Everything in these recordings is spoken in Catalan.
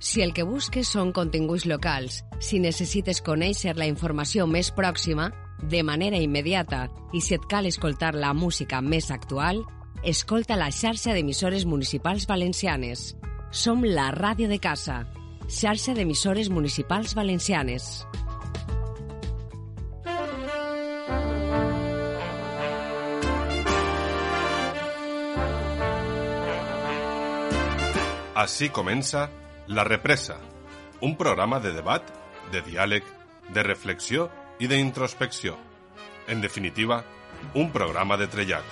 Si el que busques són continguts locals, si necessites conèixer la informació més pròxima, de manera immediata, i si et cal escoltar la música més actual, escolta la xarxa d'emissores municipals valencianes. Som la ràdio de casa, xarxa d'emissores municipals valencianes. Així comença La Represa, un programa de debat, de diàleg, de reflexió i d'introspecció. En definitiva, un programa de trellat.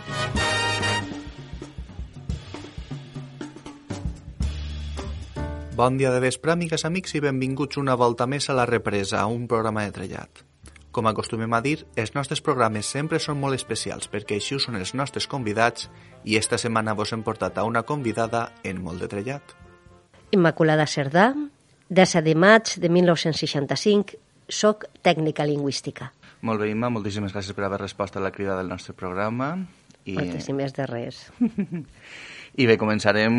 Bon dia de vespre, amigues, amics, i benvinguts una volta més a La Represa, un programa de trellat. Com acostumem a dir, els nostres programes sempre són molt especials perquè així ho són els nostres convidats i esta setmana vos hem portat a una convidada en molt de trellat. Immaculada Cerdà, 10 de maig de 1965, soc tècnica lingüística. Molt bé, Imma, moltíssimes gràcies per haver respost a la crida del nostre programa. I... Moltíssimes de res. I bé, començarem,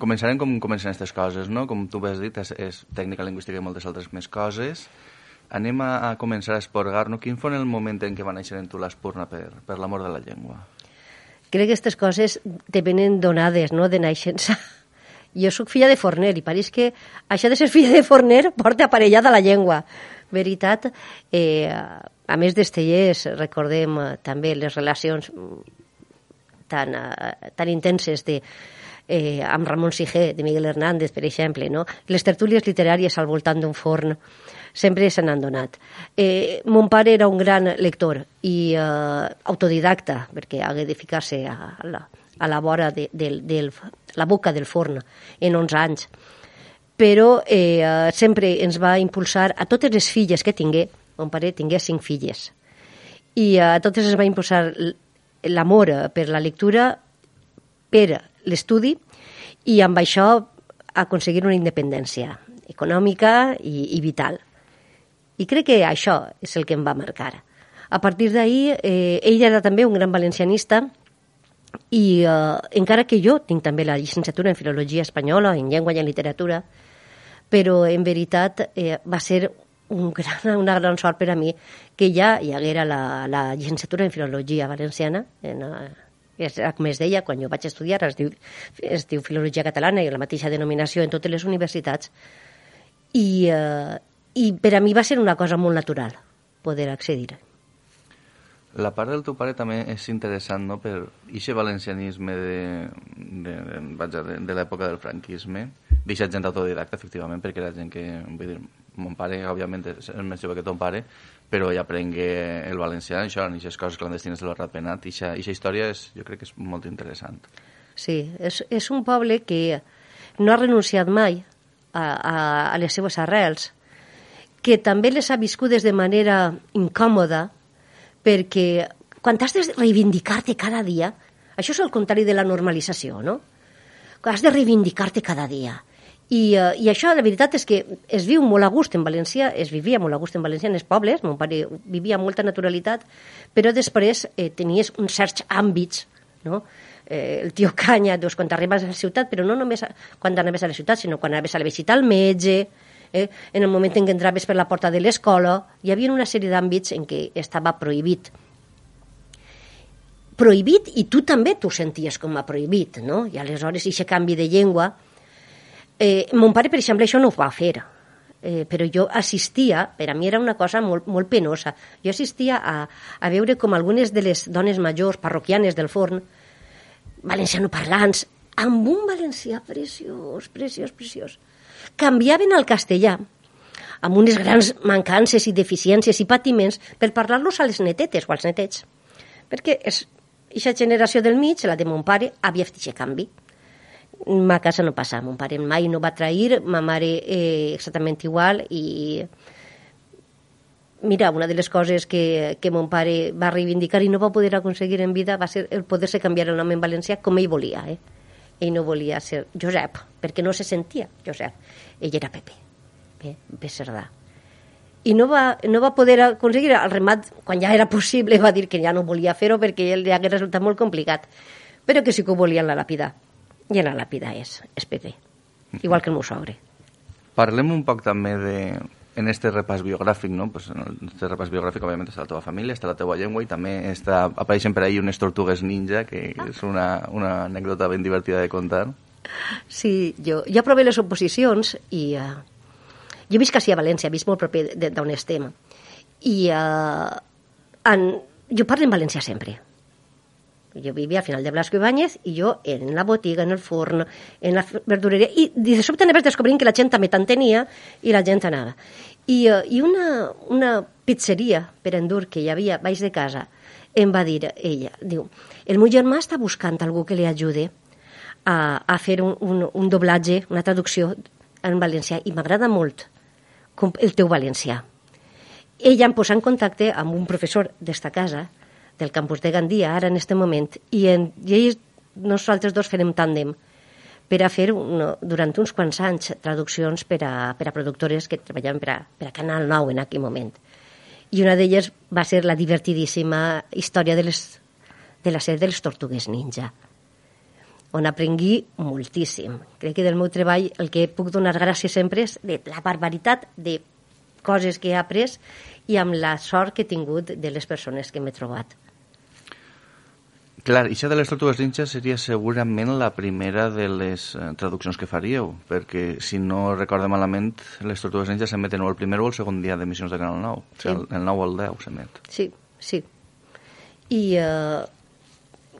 començarem com comencen aquestes coses, no? Com tu has dit, és, és tècnica lingüística i moltes altres més coses. Anem a, a començar a esporgar-nos. Quin fou el moment en què va néixer en tu l'espurna per, per l'amor de la llengua? Crec que aquestes coses te venen donades, no?, de naixença. Jo sóc filla de forner i pareix que això de ser filla de forner porta aparellada la llengua. Veritat, eh, a més d'estellers, recordem eh, també les relacions tan, uh, tan intenses de, eh, amb Ramon Sigé, de Miguel Hernández, per exemple, no? les tertúlies literàries al voltant d'un forn sempre se n'han donat. Eh, mon pare era un gran lector i eh, autodidacta, perquè hagué de ficar-se a, a, la, a la vora de, de, de la boca del forn en 11 anys. Però eh, sempre ens va impulsar a totes les filles que tingué, mon pare tingué cinc filles, i a totes es va impulsar l'amor per la lectura, per l'estudi i amb això aconseguir una independència econòmica i, i vital. I crec que això és el que em va marcar. A partir d'ahir, eh, ell era també un gran valencianista i eh, encara que jo tinc també la llicenciatura en Filologia Espanyola, en Llengua i en Literatura, però en veritat eh, va ser un gran, una gran sort per a mi que ja hi haguera la, la llicenciatura en Filologia Valenciana, en, és, com es deia, quan jo vaig estudiar, es diu, es diu Filologia Catalana i la mateixa denominació en totes les universitats, i, eh, i per a mi va ser una cosa molt natural poder accedir. La part del teu pare també és interessant, no?, per aquest valencianisme de, de, de, vaja, de, de l'època del franquisme, deixat gent autodidacta, efectivament, perquè era gent que, vull dir, mon pare, òbviament, és més jove que ton pare, però ja aprengué el valencià, això, en aquestes coses clandestines de l'Arrat Penat, i aquesta història és, jo crec que és molt interessant. Sí, és, és un poble que no ha renunciat mai a, a, a les seues arrels, que també les ha viscudes de manera incòmoda, perquè quan has de reivindicar-te cada dia, això és el contrari de la normalització, no? Has de reivindicar-te cada dia. I, uh, I això, la veritat, és que es viu molt a gust en València, es vivia molt a gust en València, en els pobles, mon pare vivia amb molta naturalitat, però després eh, tenies uns certs àmbits, no? Eh, el tio Canya, doncs, quan arribes a la ciutat, però no només a, quan anaves a la ciutat, sinó quan anaves a la visita al metge, eh, en el moment en què entraves per la porta de l'escola, hi havia una sèrie d'àmbits en què estava prohibit. Prohibit i tu també t'ho senties com a prohibit, no? I aleshores, aquest canvi de llengua... Eh, mon pare, per exemple, això no ho va fer, eh, però jo assistia, per a mi era una cosa molt, molt penosa, jo assistia a, a veure com algunes de les dones majors parroquianes del forn, valenciano parlants, amb un valencià preciós, preciós, preciós, canviaven al castellà amb unes grans mancances i deficiències i patiments per parlar-los a les netetes o als netets. Perquè és, aquesta generació del mig, la de mon pare, havia fet aquest canvi. Ma casa no passa, mon pare mai no va trair, ma mare eh, exactament igual i mira, una de les coses que, que mon pare va reivindicar i no va poder aconseguir en vida va ser el poder-se canviar el nom en valencià com ell volia, eh? Ell no volia ser Josep, perquè no se sentia Josep. Ell era Pepe, bé, Pepe Cerdà. I no va, no va poder aconseguir el remat, quan ja era possible, va dir que ja no volia fer-ho perquè ell li hagués resultat molt complicat, però que sí que ho volia en la làpida. I en la làpida és, és Pepe, igual que el meu sogre. Parlem un poc també de, en este repàs biogràfic, no? Pues en este repàs biogràfic, òbviament, està la teva família, està la teva llengua i també està, apareixen per ahí unes tortugues ninja, que és una, una anècdota ben divertida de contar. Sí, jo, jo aprové les oposicions i uh, jo visc així a València, visc molt proper d'on estem. I uh, en, jo parlo en valencià sempre. Jo vivia al final de Blasco Ibáñez i jo en la botiga, en el forn, en la verdureria, i de sobte anaves descobrint que la gent també t'entenia i la gent anava. I, uh, i una, una pizzeria per endur que hi havia baix de casa em va dir ella, diu, el meu germà està buscant algú que li ajudi a, a fer un, un, un doblatge, una traducció en valencià, i m'agrada molt com el teu valencià. Ella em posa en contacte amb un professor d'esta casa, del campus de Gandia, ara en este moment, i, en, i ells, nosaltres dos farem tàndem per a fer un, durant uns quants anys traduccions per a, per a productores que treballaven per a, per a Canal 9 en aquell moment. I una d'elles va ser la divertidíssima història de, les, de la sèrie de les Tortugues Ninja, on aprengui moltíssim. Crec que del meu treball el que puc donar gràcies sempre és de la barbaritat de coses que he après i amb la sort que he tingut de les persones que m'he trobat. Clar, això de les Tortugues Ninja seria segurament la primera de les eh, traduccions que faríeu, perquè, si no recordo malament, les Tortugues Ninja s'emeten o el primer o el segon dia d'emissions de Canal 9. Sí. O sigui, el, el 9 o el 10 s'emet. Sí, sí. I eh,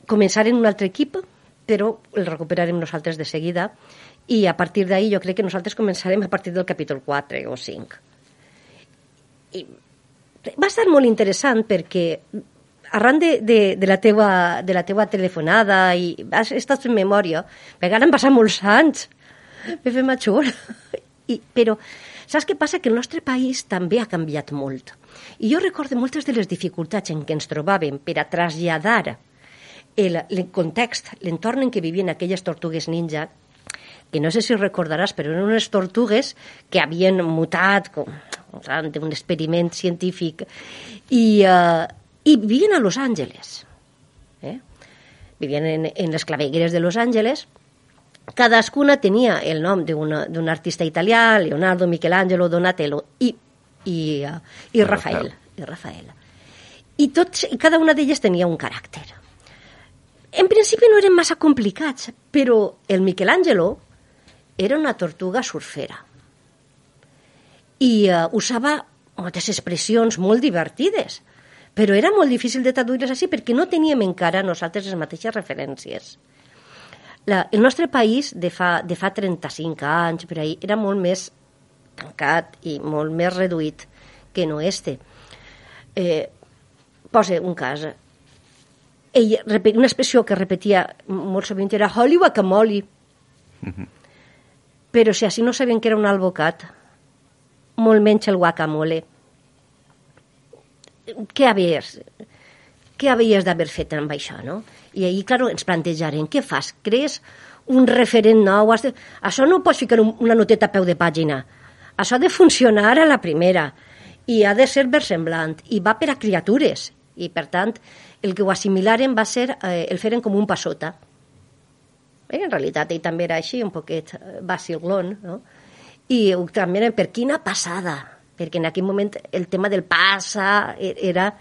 començar en un altre equip, però el recuperarem nosaltres de seguida, i a partir d'ahir jo crec que nosaltres començarem a partir del capítol 4 o 5. I va estar molt interessant perquè arran de, de, de, la teua, de la teua telefonada i has estat en memòria, perquè ara han passat molts anys, m'he fet major. I, però saps què passa? Que el nostre país també ha canviat molt. I jo recordo moltes de les dificultats en què ens trobàvem per a traslladar el, el context, l'entorn en què vivien aquelles tortugues ninja, que no sé si recordaràs, però eren unes tortugues que havien mutat com, un experiment científic i, eh, i vivien a Los Angeles. Eh? Vivien en, en les clavegueres de Los Angeles. Cadascuna tenia el nom d'un artista italià, Leonardo, Michelangelo, Donatello i, i, uh, i Rafael. I Rafael. I, tots, i cada una d'elles tenia un caràcter. En principi no eren massa complicats, però el Michelangelo era una tortuga surfera i uh, usava moltes expressions molt divertides però era molt difícil de traduir-les així perquè no teníem encara nosaltres les mateixes referències. La, el nostre país de fa, de fa 35 anys per ahir era molt més tancat i molt més reduït que no este. Eh, posa un cas. Ell, una expressió que repetia molt sovint era Holly guacamole. Mm -hmm. Però si així no sabien que era un albocat, molt menys el guacamole què havies, què havies d'haver fet amb això, no? I ahir, clar, ens plantejaren, què fas? Crees un referent nou? De... Això no pots ficar una noteta a peu de pàgina. Això ha de funcionar a la primera i ha de ser versemblant i va per a criatures i, per tant, el que ho assimilaren va ser, eh, el feren com un passota. Eh, en realitat, ell també era així, un poquet eh, no? I també per quina passada, perquè en aquell moment el tema del passa e-, era...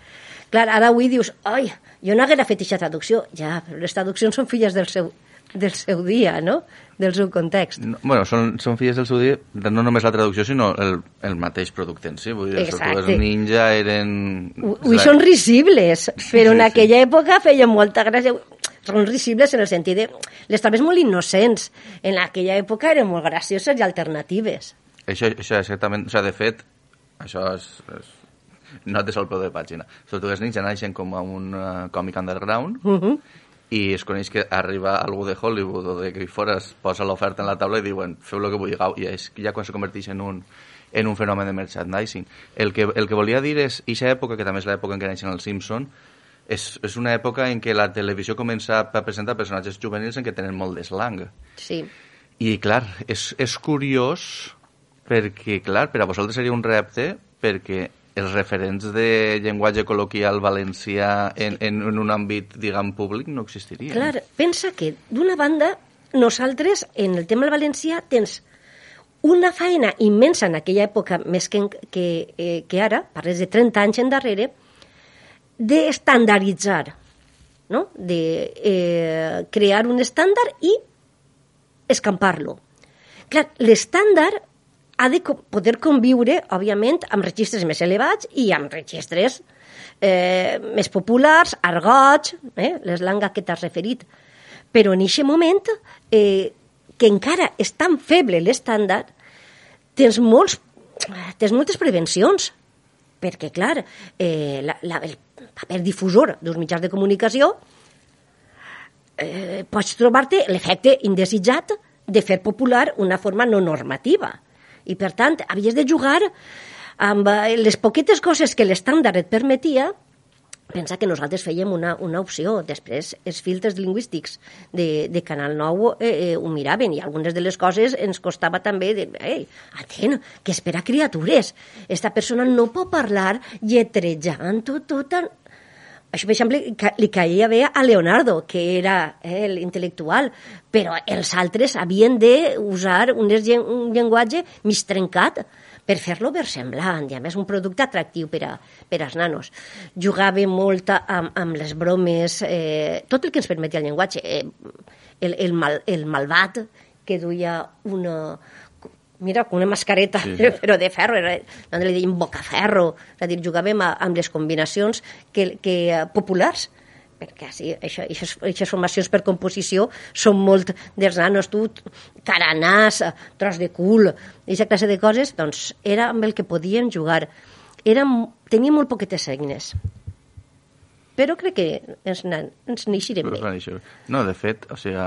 Clar, ara avui dius, oi, jo no haguera fet aquesta traducció. Ja, però les traduccions són filles del seu, del seu dia, no? Del seu context. No, bueno, són, són filles del seu dia, no només la traducció, sinó el, el mateix producte en si. Vull dir, Exacte. els ninja eren... Ui, són risibles, però sí, en aquella sí. època feien molta gràcia. Són risibles en el sentit de... Les trobes molt innocents. En aquella època eren molt gracioses i alternatives. Això, això exactament. O sigui, de fet, això és, és notes al peu de pàgina. Tortugues Ninja naixen com a un uh, còmic underground uh -huh. i es coneix que arriba algú de Hollywood o de que fora es posa l'oferta en la taula i diuen feu el que vulgueu i és ja quan se converteix en un, en un fenomen de merchandising. El que, el que volia dir és, aquesta època, que també és l'època en què naixen els Simpson, és, és una època en què la televisió comença a presentar personatges juvenils en què tenen molt d'eslang. Sí. I, clar, és, és curiós perquè, clar, per a vosaltres seria un repte perquè els referents de llenguatge col·loquial valencià en, en, en un àmbit, diguem, públic no existirien. Clar, pensa que, d'una banda, nosaltres, en el tema del valencià, tens una feina immensa en aquella època, més que, que, eh, que ara, parles de 30 anys endarrere, d'estandarditzar, no? de eh, crear un estàndard i escampar-lo. Clar, l'estàndard ha de poder conviure, òbviament, amb registres més elevats i amb registres eh, més populars, argots, eh, l'eslanga que t'has referit. Però en aquest moment, eh, que encara és tan feble l'estàndard, tens, molts, tens moltes prevencions, perquè, clar, eh, la, la, el paper difusor dels mitjans de comunicació eh, pots trobar-te l'efecte indesitjat de fer popular una forma no normativa. I, per tant, havies de jugar amb eh, les poquetes coses que l'estàndard et permetia, pensa que nosaltres fèiem una, una opció. Després, els filtres lingüístics de, de Canal 9 eh, eh, ho miraven i algunes de les coses ens costava també de, ei, atent, que espera criatures. Esta persona no pot parlar lletrejant tot, tot, això, per exemple, li caia bé a Leonardo, que era eh, l'intel·lectual, però els altres havien d'usar un llenguatge mig trencat per fer-lo versemblant i a més un producte atractiu per, a, per als nanos. Jugava molt amb, amb les bromes, eh, tot el que ens permetia el llenguatge. Eh, el, el, mal, el malvat que duia una, mira, una mascareta, sí. però de ferro, era, li deien bocaferro, és a dir, jugàvem amb les combinacions que, que, populars perquè sí, això, aquestes formacions per composició són molt dels nanos, tu, caranàs, tros de cul, aquesta classe de coses, doncs era amb el que podien jugar. Era, tenia molt poquetes eines. Però crec que ens, ens n'eixirem bé. No, de fet, o sigui,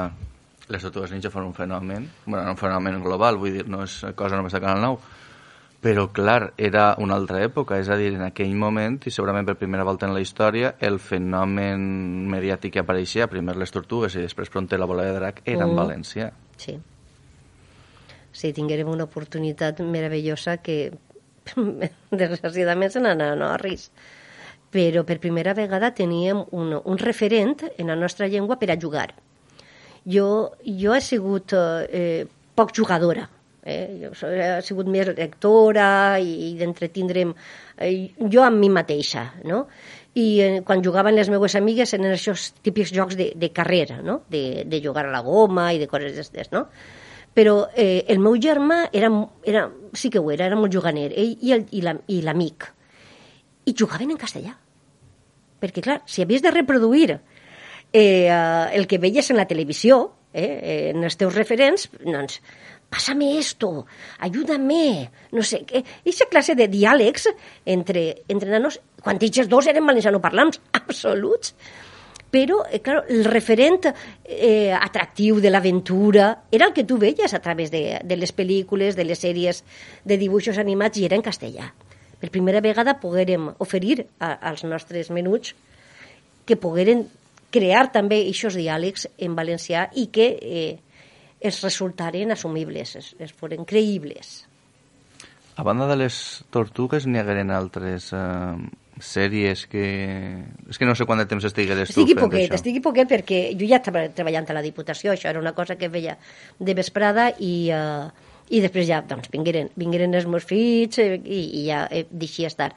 les tortugues ninja fan un fenomen, bueno, un fenomen global, vull dir, no és cosa només de Canal 9, però, clar, era una altra època, és a dir, en aquell moment, i segurament per primera volta en la història, el fenomen mediàtic que apareixia, primer les tortugues i després pronte la bola de drac, era mm. en València. Sí. Sí, tinguérem una oportunitat meravellosa que, desgraciadament, se n'anà no, a risc. Però per primera vegada teníem un, un referent en la nostra llengua per a jugar. Jo, jo he sigut eh, poc jugadora, Eh? Jo he sigut més lectora i, i d'entretindre'm eh, jo amb mi mateixa, no? I eh, quan jugaven les meues amigues eren aquests típics jocs de, de carrera, no? De, de jugar a la goma i de coses d'aquestes, no? Però eh, el meu germà era, era, sí que ho era, era molt juganer, ell i, el, i l'amic. La, I jugaven en castellà. Perquè, clar, si havies de reproduir eh, el que veies en la televisió, eh, en els teus referents, doncs pásame esto, ayúdame, no sé què. Aquesta classe de diàlegs entre, entre nanos, quan ells dos eren valencianoparlants absoluts, però, eh, claro, el referent eh, atractiu de l'aventura era el que tu veies a través de, de les pel·lícules, de les sèries de dibuixos animats i era en castellà. Per primera vegada poguérem oferir a, als nostres menuts que pogueren crear també aquests diàlegs en valencià i que eh, es resultaren assumibles, es, es foren creïbles. A banda de les tortugues, n'hi hagueren altres eh, sèries que... És que no sé quant de temps estigueres estigui tu fent poquet, això. Estigui poquet, perquè jo ja estava treballant a la Diputació, això era una cosa que veia de vesprada i... Eh, i després ja doncs, vingueren, vingueren els meus fills eh, i, i ja eh, deixia estar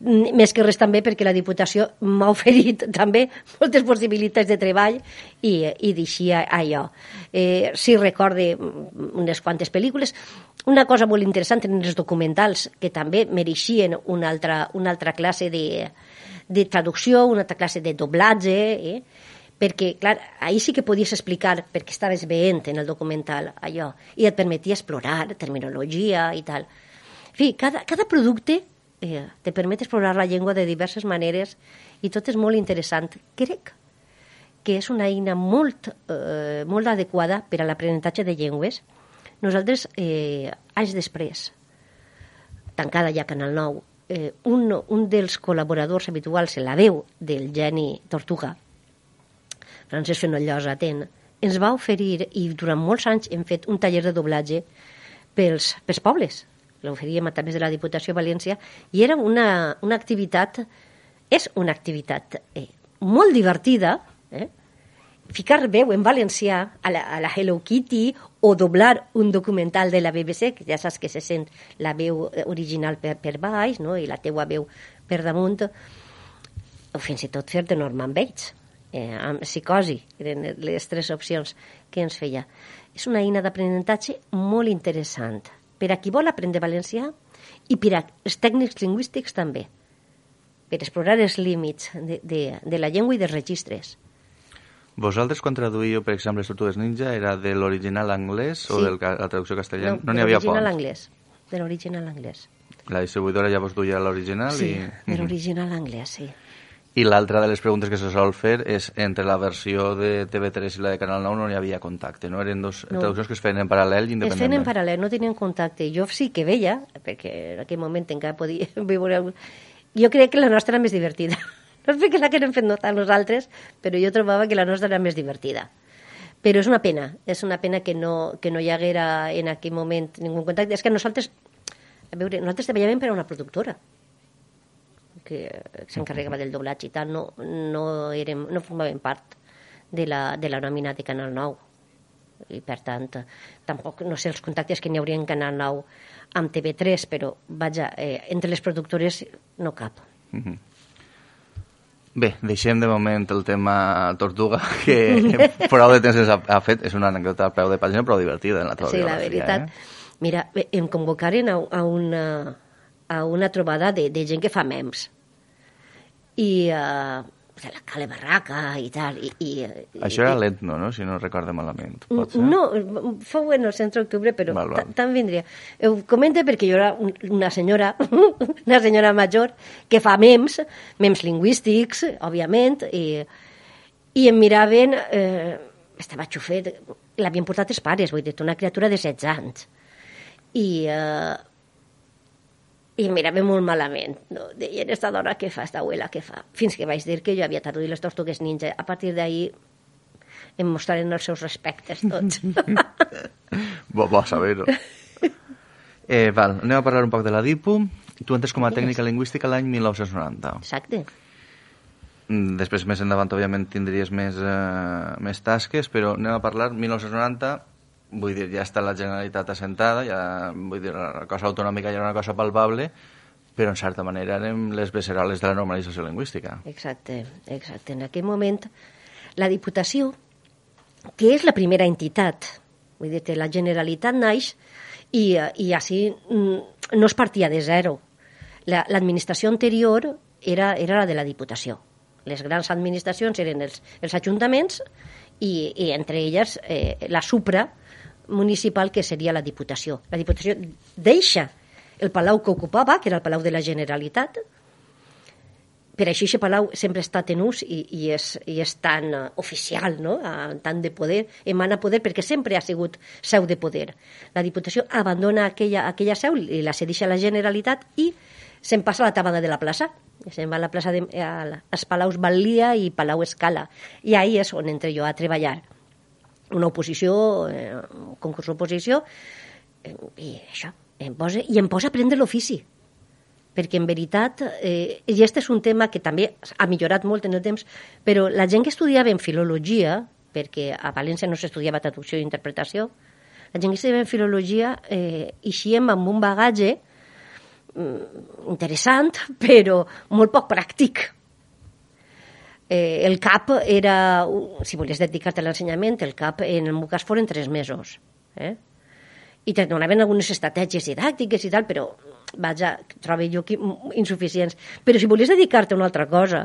més que res també perquè la Diputació m'ha oferit també moltes possibilitats de treball i, i deixia allò. Eh, sí recorde unes quantes pel·lícules. Una cosa molt interessant en els documentals, que també mereixien una altra, una altra classe de, de traducció, una altra classe de doblatge, eh? perquè, clar, ahir sí que podies explicar perquè estaves veient en el documental allò, i et permetia explorar terminologia i tal. En fi, cada, cada producte eh, te permet explorar la llengua de diverses maneres i tot és molt interessant. Crec que és una eina molt, eh, molt adequada per a l'aprenentatge de llengües. Nosaltres, eh, anys després, tancada ja Canal 9, eh, un, un dels col·laboradors habituals la veu del geni Tortuga, Francesc Fenollosa Atent, ens va oferir, i durant molts anys hem fet un taller de doblatge pels, pels pobles, l'oferíem a través de la Diputació de València, i era una, una activitat, és una activitat eh, molt divertida, eh, ficar veu en valencià a la, a la Hello Kitty o doblar un documental de la BBC, que ja saps que se sent la veu eh, original per, per baix no? i la teua veu per damunt, o fins i tot fer de Norman Bates, eh, amb psicosi, eren les tres opcions que ens feia. És una eina d'aprenentatge molt interessant per a qui vol aprendre valencià i per als tècnics lingüístics també, per explorar els límits de, de, de la llengua i dels registres. Vosaltres, quan traduïu, per exemple, les Tortugues Ninja, era de l'original anglès Sí. o de la traducció castellana? No, n'hi de havia l'original pont. anglès. De l'original anglès. La distribuïdora ja vos duia l'original Sí, i... de l'original anglès, sí. I l'altra de les preguntes que se sol fer és entre la versió de TV3 i la de Canal 9 no hi havia contacte, no? Eren dos No. traduccions que es feien en paral·lel i Es feien en independentment. paral·lel, no tenien contacte. Jo sí que veia, perquè en aquell moment encara podia veure... Jo crec que la nostra era més divertida. No és perquè la que hem fet notar nosaltres, però jo trobava que la nostra era més divertida. Però és una pena, és una pena que no, que no hi haguera en aquell moment ningú contacte. És que nosaltres, a veure, nosaltres treballàvem per a una productora que s'encarregava del doblatge i tal, no, no, érem, no formàvem part de la, de la nòmina de Canal 9 i per tant tampoc no sé els contactes que n'hi hauria en Canal 9 amb TV3 però vaja, eh, entre les productores no cap. Bé, deixem de moment el tema Tortuga, que prou de temps ha, ha fet. És una anècdota a peu de pàgina, però divertida en la teva sí, la veritat. Eh? mira, em convocaren a, a, una, a una trobada de, de gent que fa mems i uh, de la Cale Barraca i tal i, i, Això i, era l'Etno, no? Si no recordo malament. Pot ser? No, fou en el centre d'octubre, però Val, val. ta- tant vindria. Ho comento perquè jo era un- una senyora, una senyora major, que fa mems, mems lingüístics, òbviament, i, i em miraven, eh, estava xufet, l'havien portat els pares, vull dir, una criatura de 16 anys. I, eh, i mirava molt malament. No? Deien, esta dona què fa, esta abuela què fa? Fins que vaig dir que jo havia traduït les tortugues ninja. A partir d'ahir em mostraren els seus respectes tots. Bo, bo saber-ho. Eh, val, anem a parlar un poc de la DIPU. Tu entres com a tècnica lingüística l'any 1990. Exacte. Mm, Després, més endavant, òbviament, tindries més, eh, més tasques, però anem a parlar 1990, vull dir, ja està la Generalitat assentada, ja, vull dir, la cosa autonòmica ja era una cosa palpable, però en certa manera érem les beceroles de la normalització lingüística. Exacte, exacte. En aquell moment, la Diputació, que és la primera entitat, vull dir, la Generalitat naix i, i així mm, no es partia de zero. La- L'administració anterior era, era la de la Diputació. Les grans administracions eren els, els ajuntaments i, i entre elles eh, la supra municipal que seria la Diputació. La Diputació deixa el palau que ocupava, que era el Palau de la Generalitat, per això aquest palau sempre ha estat en ús i, i, és, i és tan uh, oficial, no? Uh, tant de poder, emana poder, perquè sempre ha sigut seu de poder. La Diputació abandona aquella, aquella seu i la cedeix a la Generalitat i se'n passa a la tabada de la plaça. Se'n va a la plaça de, als Palaus Balia i Palau Escala. I ahí és on entro jo a treballar. Una oposició, eh, un concurs d'oposició, eh, i això, em posa, i em posa a aprendre l'ofici perquè en veritat, eh, i aquest és un tema que també ha millorat molt en el temps, però la gent que estudiava en filologia, perquè a València no s'estudiava traducció i interpretació, la gent que estudiava en filologia eh, eixíem amb un bagatge mm, interessant, però molt poc pràctic. Eh, el CAP era, si volies dedicar-te a l'ensenyament, el CAP en el meu cas foren tres mesos. Eh? i te donaven algunes estratègies didàctiques i tal, però vaja, trobo jo que insuficients. Però si volies dedicar-te a una altra cosa,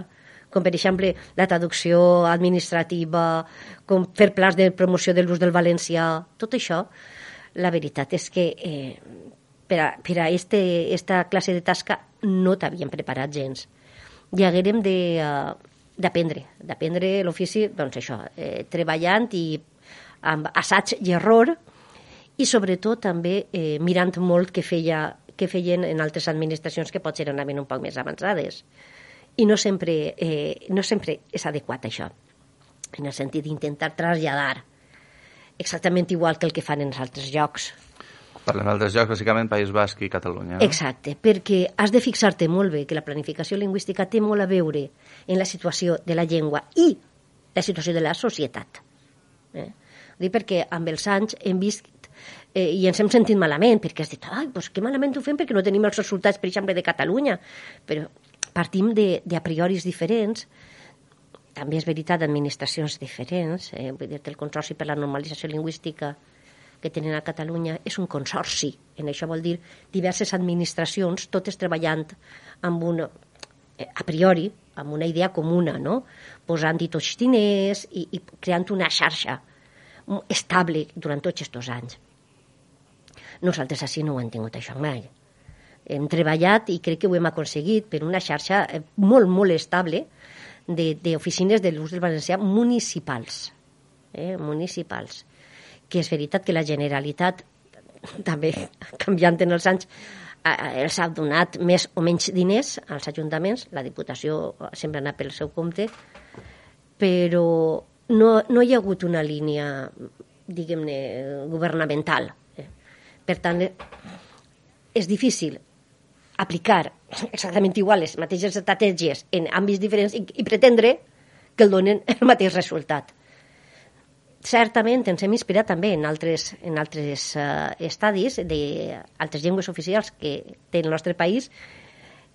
com per exemple la traducció administrativa, com fer plans de promoció de l'ús del valencià, tot això, la veritat és que eh, per a, per a este, esta classe de tasca no t'havien preparat gens. I haguérem de, uh, d'aprendre, d'aprendre l'ofici, doncs això, eh, treballant i amb assaig i error, i sobretot també eh, mirant molt què, feia, què feien en altres administracions que potser anaven un poc més avançades. I no sempre, eh, no sempre és adequat això, en el sentit d'intentar traslladar exactament igual que el que fan en els altres llocs. Per als altres llocs, bàsicament, País Basc i Catalunya. No? Exacte, perquè has de fixar-te molt bé que la planificació lingüística té molt a veure en la situació de la llengua i la situació de la societat. Eh? Ho dic perquè amb els anys hem vist eh, i ens hem sentit malament, perquè has dit, ai, doncs que malament ho fem perquè no tenim els resultats, per exemple, de Catalunya. Però partim de, de a prioris diferents, també és veritat d'administracions diferents, eh, vull dir el Consorci per la Normalització Lingüística que tenen a Catalunya és un consorci. En això vol dir diverses administracions, totes treballant amb un, eh, a priori, amb una idea comuna, no? posant-hi tots diners i, i creant una xarxa estable durant tots aquests anys. Nosaltres així no ho hem tingut això mai. Hem treballat i crec que ho hem aconseguit per una xarxa eh, molt, molt estable d'oficines de, de l'ús del valencià municipals. Eh, municipals. Que és veritat que la Generalitat, també canviant en els anys, els ha donat més o menys diners als ajuntaments, la Diputació sempre ha anat pel seu compte, però no, no hi ha hagut una línia, diguem-ne, governamental. Eh. Per tant, és difícil aplicar exactament igual les mateixes estratègies en àmbits diferents i, i pretendre que el donen el mateix resultat. Certament ens hem inspirat també en altres, en altres uh, estadis d'altres llengües oficials que té el nostre país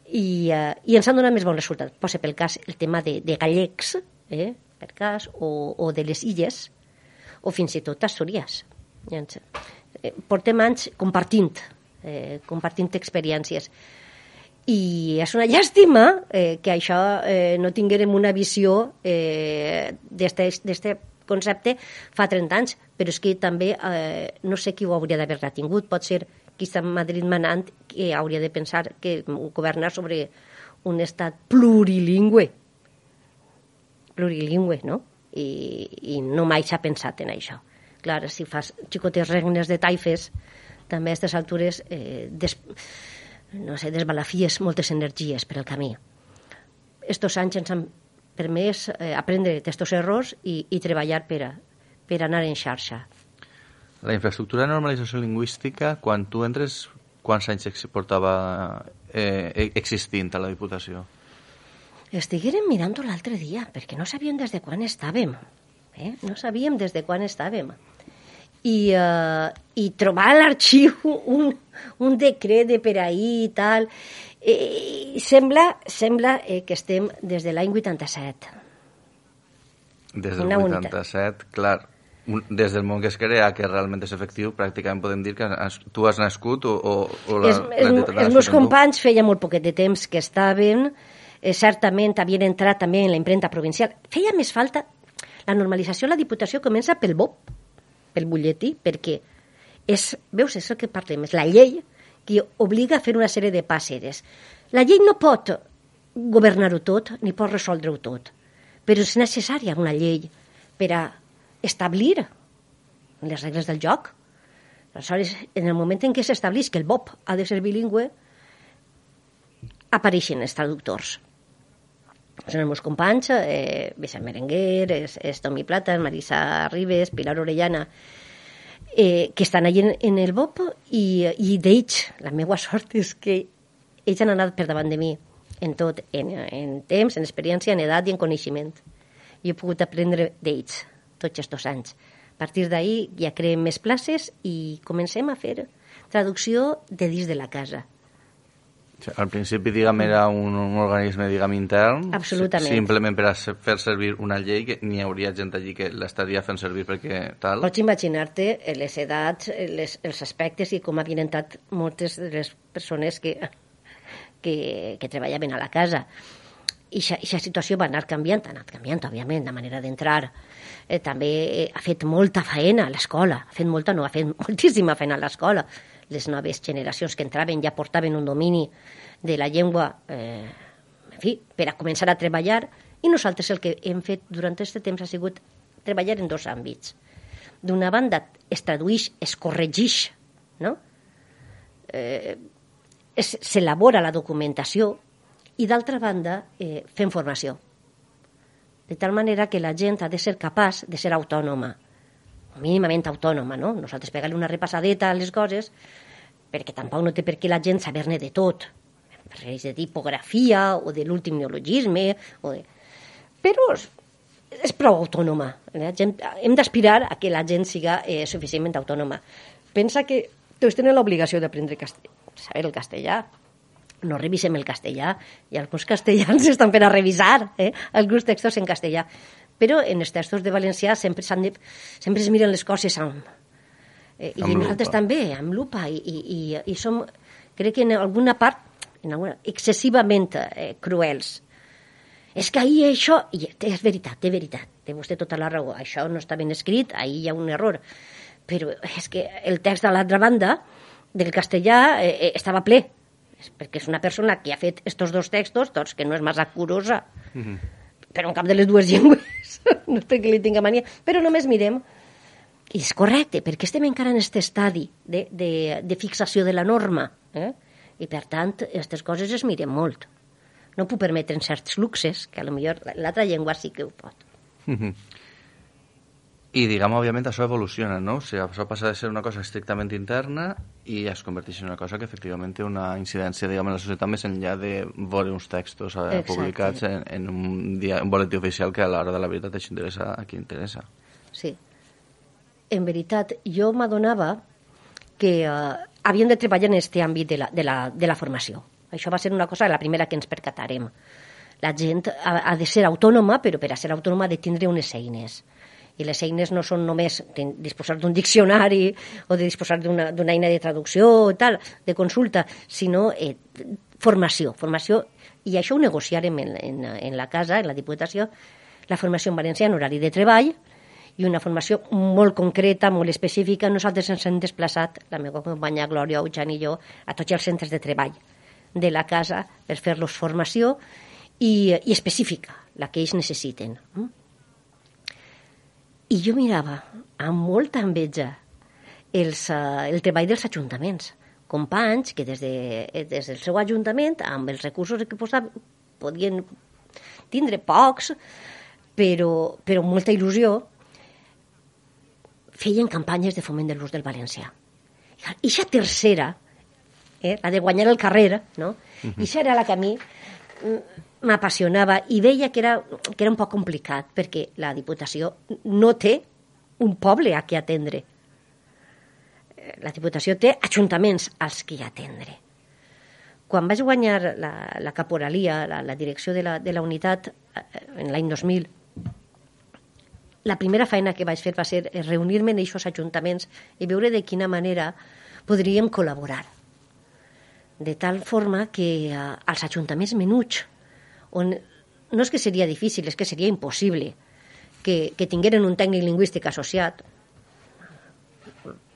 i, uh, i ens han donat més bons resultats. Posa pel cas el tema de, de gallecs, eh, per cas, o, o de les illes, o fins i tot Astúries. Eh, portem anys compartint eh, compartint experiències. I és una llàstima eh, que això eh, no tinguérem una visió eh, d'aquest concepte fa 30 anys, però és que també eh, no sé qui ho hauria d'haver retingut. Pot ser qui està a Madrid manant que hauria de pensar que governar sobre un estat plurilingüe. Plurilingüe, no? I, i no mai s'ha pensat en això. Clar, si fas xicotes regnes de taifes, també a aquestes altures eh, des, no sé, desbalafies moltes energies per al camí. Estos anys ens han permès eh, aprendre d'aquests errors i, i treballar per, a, per anar en xarxa. La infraestructura de normalització lingüística, quan tu entres, quants anys portava eh, e, existint a la Diputació? Estiguérem mirant-ho l'altre dia, perquè no sabíem des de quan estàvem. Eh? No sabíem des de quan estàvem i, uh, i trobar a l'arxiu un, un decret de per ahir i tal. I sembla, sembla eh, que estem des de l'any 87. Des del Una 87, unitat. clar. Des del moment que es crea, que realment és efectiu, pràcticament podem dir que has, tu has nascut o, o, o la, es, es, els meus companys feia molt poquet de temps que estaven, eh, certament havien entrat també en la impremta provincial. Feia més falta... La normalització la Diputació comença pel BOP, pel butlletí, perquè és, veus, és el que parlem, és la llei que obliga a fer una sèrie de passeres. La llei no pot governar-ho tot, ni pot resoldre-ho tot, però és necessària una llei per a establir les regles del joc. Aleshores, en el moment en què s'establís que el BOP ha de ser bilingüe, apareixen els traductors. Són els meus companys, eh, Vicent Merenguer, és, és Tomi Plata, Marisa Ribes, Pilar Orellana, eh, que estan allà en, en el BOP i, i d'ells, la meva sort és que ells han anat per davant de mi en tot, en, en temps, en experiència, en edat i en coneixement. I he pogut aprendre d'ells tots aquests anys. A partir d'ahir ja creem més places i comencem a fer traducció de dins de la casa. Al principi, diguem, era un, un organisme, diguem, intern. Absolutament. Simplement per a fer servir una llei que n'hi hauria gent allí que l'estaria fent servir perquè tal. Pots imaginar-te les edats, les, els aspectes i com havien entrat moltes de les persones que, que, que treballaven a la casa. I aquesta situació va anar canviant, ha anat canviant, òbviament, la manera d'entrar. Eh, també eh, ha fet molta feina a l'escola, ha fet molta, no, ha fet moltíssima feina a l'escola les noves generacions que entraven ja portaven un domini de la llengua, eh, en fi, per a començar a treballar, i nosaltres el que hem fet durant aquest temps ha sigut treballar en dos àmbits. D'una banda, es tradueix, es corregeix, no? Eh, s'elabora la documentació i d'altra banda eh, fem formació. De tal manera que la gent ha de ser capaç de ser autònoma mínimament autònoma, no? Nosaltres pegar-li una repassadeta a les coses, perquè tampoc no té per què la gent saber-ne de tot. Parleix de tipografia o de l'últim neologisme, o de... però és prou autònoma. La gent, hem d'aspirar a que la gent siga eh, suficientment autònoma. Pensa que tots tenen l'obligació d'aprendre saber el castellà. No revisem el castellà, i alguns castellans estan per a revisar eh, alguns textos en castellà. Però en els textos de valencià sempre, de, sempre es miren les coses amb, eh, i Amb nosaltres lupa. també, amb lupa, i, i, i, i som, crec que en alguna part, en alguna, excessivament eh, cruels. És que ahir això, i és veritat, té veritat, té vostè tota la raó, això no està ben escrit, ahir hi ha un error, però és que el text de l'altra banda, del castellà, eh, eh, estava ple, És perquè és una persona que ha fet estos dos textos, doncs que no és massa curosa, però en cap de les dues llengües, no és perquè li tinga mania, però només mirem i és correcte, perquè estem encara en aquest estadi de, de, de fixació de la norma. Eh? I, per tant, aquestes coses es miren molt. No puc permetre certs luxes, que a lo millor l'altra llengua sí que ho pot. I, diguem, òbviament, això evoluciona, no? O sigui, això passa de ser una cosa estrictament interna i es converteix en una cosa que efectivament té una incidència, diguem, en la societat més enllà de veure uns textos eh, publicats en, en un, dia, un boletí oficial que a l'hora de la veritat això interessa a qui interessa. Sí. En veritat, jo m'adonava que eh, havíem de treballar en aquest àmbit de la, de, la, de la formació. Això va ser una cosa, la primera que ens percatarem. La gent ha, ha de ser autònoma, però per a ser autònoma ha de tindre unes eines. I les eines no són només disposar d'un diccionari o de disposar d'una eina de traducció o tal, de consulta, sinó eh, formació. Formació, i això ho negociarem en, en, en la casa, en la Diputació, la formació en valencià en horari de treball, i una formació molt concreta, molt específica. Nosaltres ens hem desplaçat, la meva companya Glòria Ujan i jo, a tots els centres de treball de la casa per fer-los formació i, i específica, la que ells necessiten. mm? I jo mirava amb molta enveja els, uh, el treball dels ajuntaments. Companys que des, de, eh, des del seu ajuntament, amb els recursos que posaven, podien tindre pocs, però, però amb molta il·lusió, feien campanyes de foment de l'ús del valencià. I aquesta tercera, eh, la de guanyar el carrer, no? I això era la que a mi mm, m'apassionava i veia que era, que era un poc complicat perquè la Diputació no té un poble a què atendre. Eh, La Diputació té ajuntaments als que atendre. Quan vaig guanyar la, la caporalia, la, la direcció de la, de la unitat, eh, en l'any 2000, la primera feina que vaig fer va ser reunir-me en aquests ajuntaments i veure de quina manera podríem col·laborar. De tal forma que eh, als ajuntaments menuts, on no és que seria difícil, és que seria impossible que, que tingueren un tècnic lingüístic associat,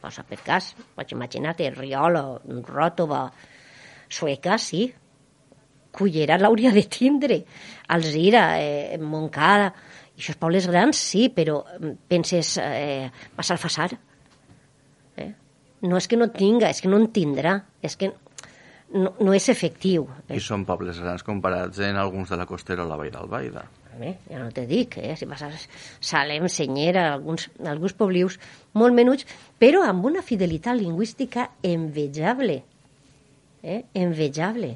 posa per cas, vaig imaginar-te, Riola, Ròtova, Sueca, sí, Cullera l'hauria de tindre, Alzira, eh, Montcada, i aquests pobles grans sí, però mm, penses eh, Massalfassar, eh? no és que no tinga, és que no en tindrà, és que no, no és efectiu. I són pobles grans comparats en alguns de la costera o la Vall d'Albaida. Eh? Ja no te dic, eh? si vas a Salem, Senyera, alguns, alguns poblius molt menuts, però amb una fidelitat lingüística envejable. Eh? Envejable.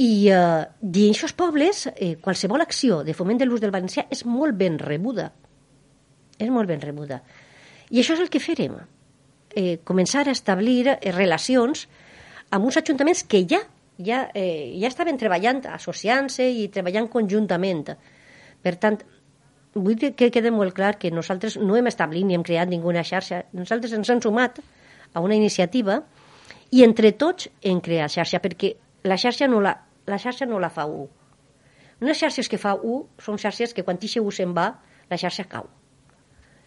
I eh, dins aquests pobles, eh, qualsevol acció de foment de l'ús del valencià és molt ben rebuda. És molt ben rebuda. I això és el que farem. Eh, començar a establir eh, relacions amb uns ajuntaments que ja ja, eh, ja estaven treballant, associant-se i treballant conjuntament. Per tant, vull dir que quede molt clar que nosaltres no hem establit ni hem creat ninguna xarxa. Nosaltres ens hem sumat a una iniciativa i entre tots hem creat xarxa, perquè la xarxa no la, la, xarxa no la fa un. Unes xarxes que fa un són xarxes que quan tixe un se'n va, la xarxa cau.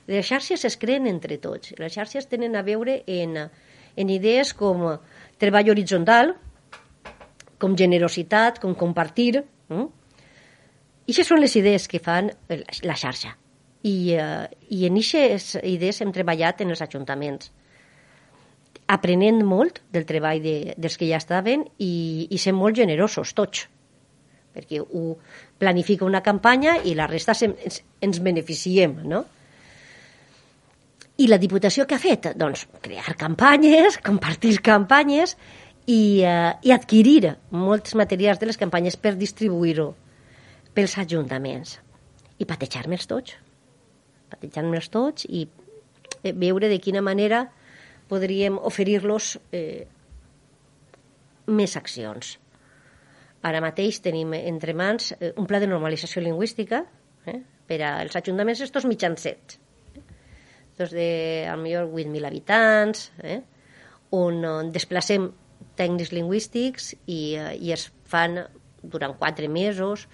Les xarxes es creen entre tots. Les xarxes tenen a veure en, en idees com treball horitzontal, com generositat, com compartir. Mm? I això són les idees que fan la, xarxa. I, uh, I en aquestes idees hem treballat en els ajuntaments, aprenent molt del treball de, dels que ja estaven i, i sent molt generosos, tots perquè ho planifica una campanya i la resta ens, ens beneficiem, no? I la Diputació què ha fet? Doncs crear campanyes, compartir campanyes i, uh, i adquirir molts materials de les campanyes per distribuir-ho pels ajuntaments. i patejar-me'ls tots. Patejar-me'ls tots i eh, veure de quina manera podríem oferir-los eh, més accions. Ara mateix tenim entre mans eh, un pla de normalització lingüística eh, per als ajuntaments estos mitjancets. Estos de, al millor, 8.000 habitants, eh, on, on desplacem tècnics lingüístics i, eh, i es fan durant quatre mesos,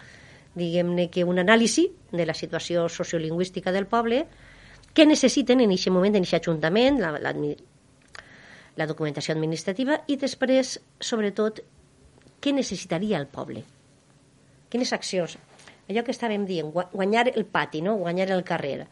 diguem-ne que un anàlisi de la situació sociolingüística del poble, què necessiten en aquest moment, en aquest ajuntament, la, la, la documentació administrativa i després, sobretot, què necessitaria el poble? Quines accions? Allò que estàvem dient, guanyar el pati, no? guanyar el carrer.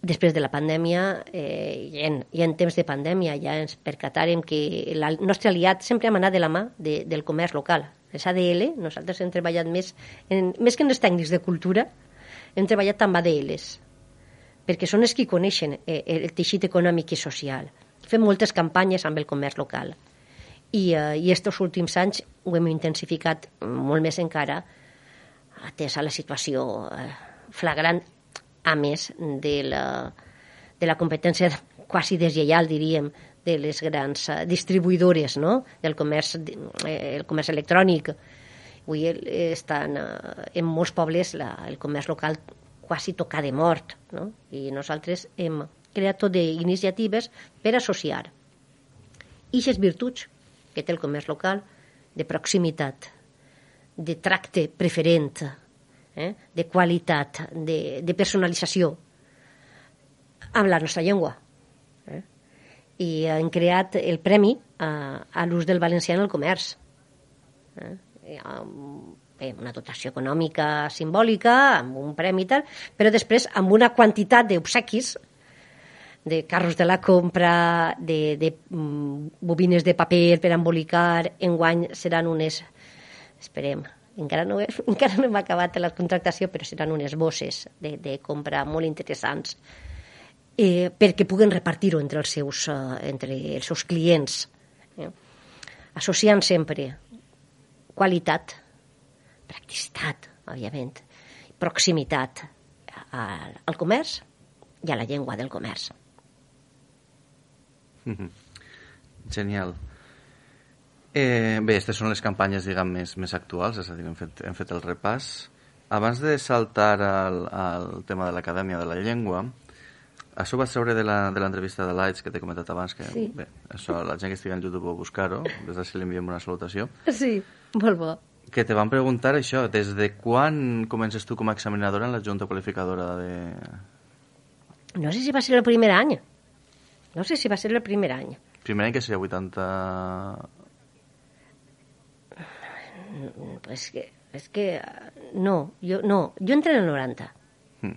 Després de la pandèmia, eh, i, en, i en temps de pandèmia, ja ens percatarem que el nostre aliat sempre hem anat de la mà de, del comerç local. Les ADL, nosaltres hem treballat més, en, més que en els tècnics de cultura, hem treballat amb ADLs, perquè són els que coneixen eh, el teixit econòmic i social. Fem moltes campanyes amb el comerç local. I, eh, i últims anys ho hem intensificat molt més encara, atès a la situació eh, flagrant, a més de la, de la competència quasi deslleial, diríem, de les grans uh, distribuïdores no? del comerç, eh, el comerç electrònic. Avui estan uh, en molts pobles la, el comerç local quasi tocar de mort. No? I nosaltres hem creat tot d'iniciatives per associar ixes virtuts que té el comerç local de proximitat, de tracte preferent, eh? de qualitat, de, de personalització amb la nostra llengua. Eh? I han creat el premi a, a l'ús del valencià en el comerç. Eh? Amb bé, una dotació econòmica simbòlica, amb un premi i tal, però després amb una quantitat d'obsequis de carros de la compra, de, de mm, bobines de paper per embolicar, enguany seran unes, esperem, encara no, encara no hem acabat la contractació, però seran unes bosses de, de compra molt interessants eh, perquè puguen repartir-ho entre, els seus, eh, entre els seus clients, eh? associant sempre qualitat, practicitat, òbviament, proximitat al, al comerç i a la llengua del comerç. Mm -hmm. Genial. Eh, bé, aquestes són les campanyes, diguem, més, més actuals, és a dir, hem fet, hem fet el repàs. Abans de saltar al, al tema de l'Acadèmia de la Llengua, això va treure de l'entrevista de Lights que t'he comentat abans, que sí. bé, això, la gent que estigui en YouTube pot buscar-ho, des d'ací li enviem una salutació. Sí, molt bo que te van preguntar això, des de quan comences tu com a examinadora en la Junta Qualificadora de... No sé si va ser el primer any. No sé si va ser el primer any. Primer any que seria 80... Pues que, és que no, jo, no, jo entré en el 90. Mm.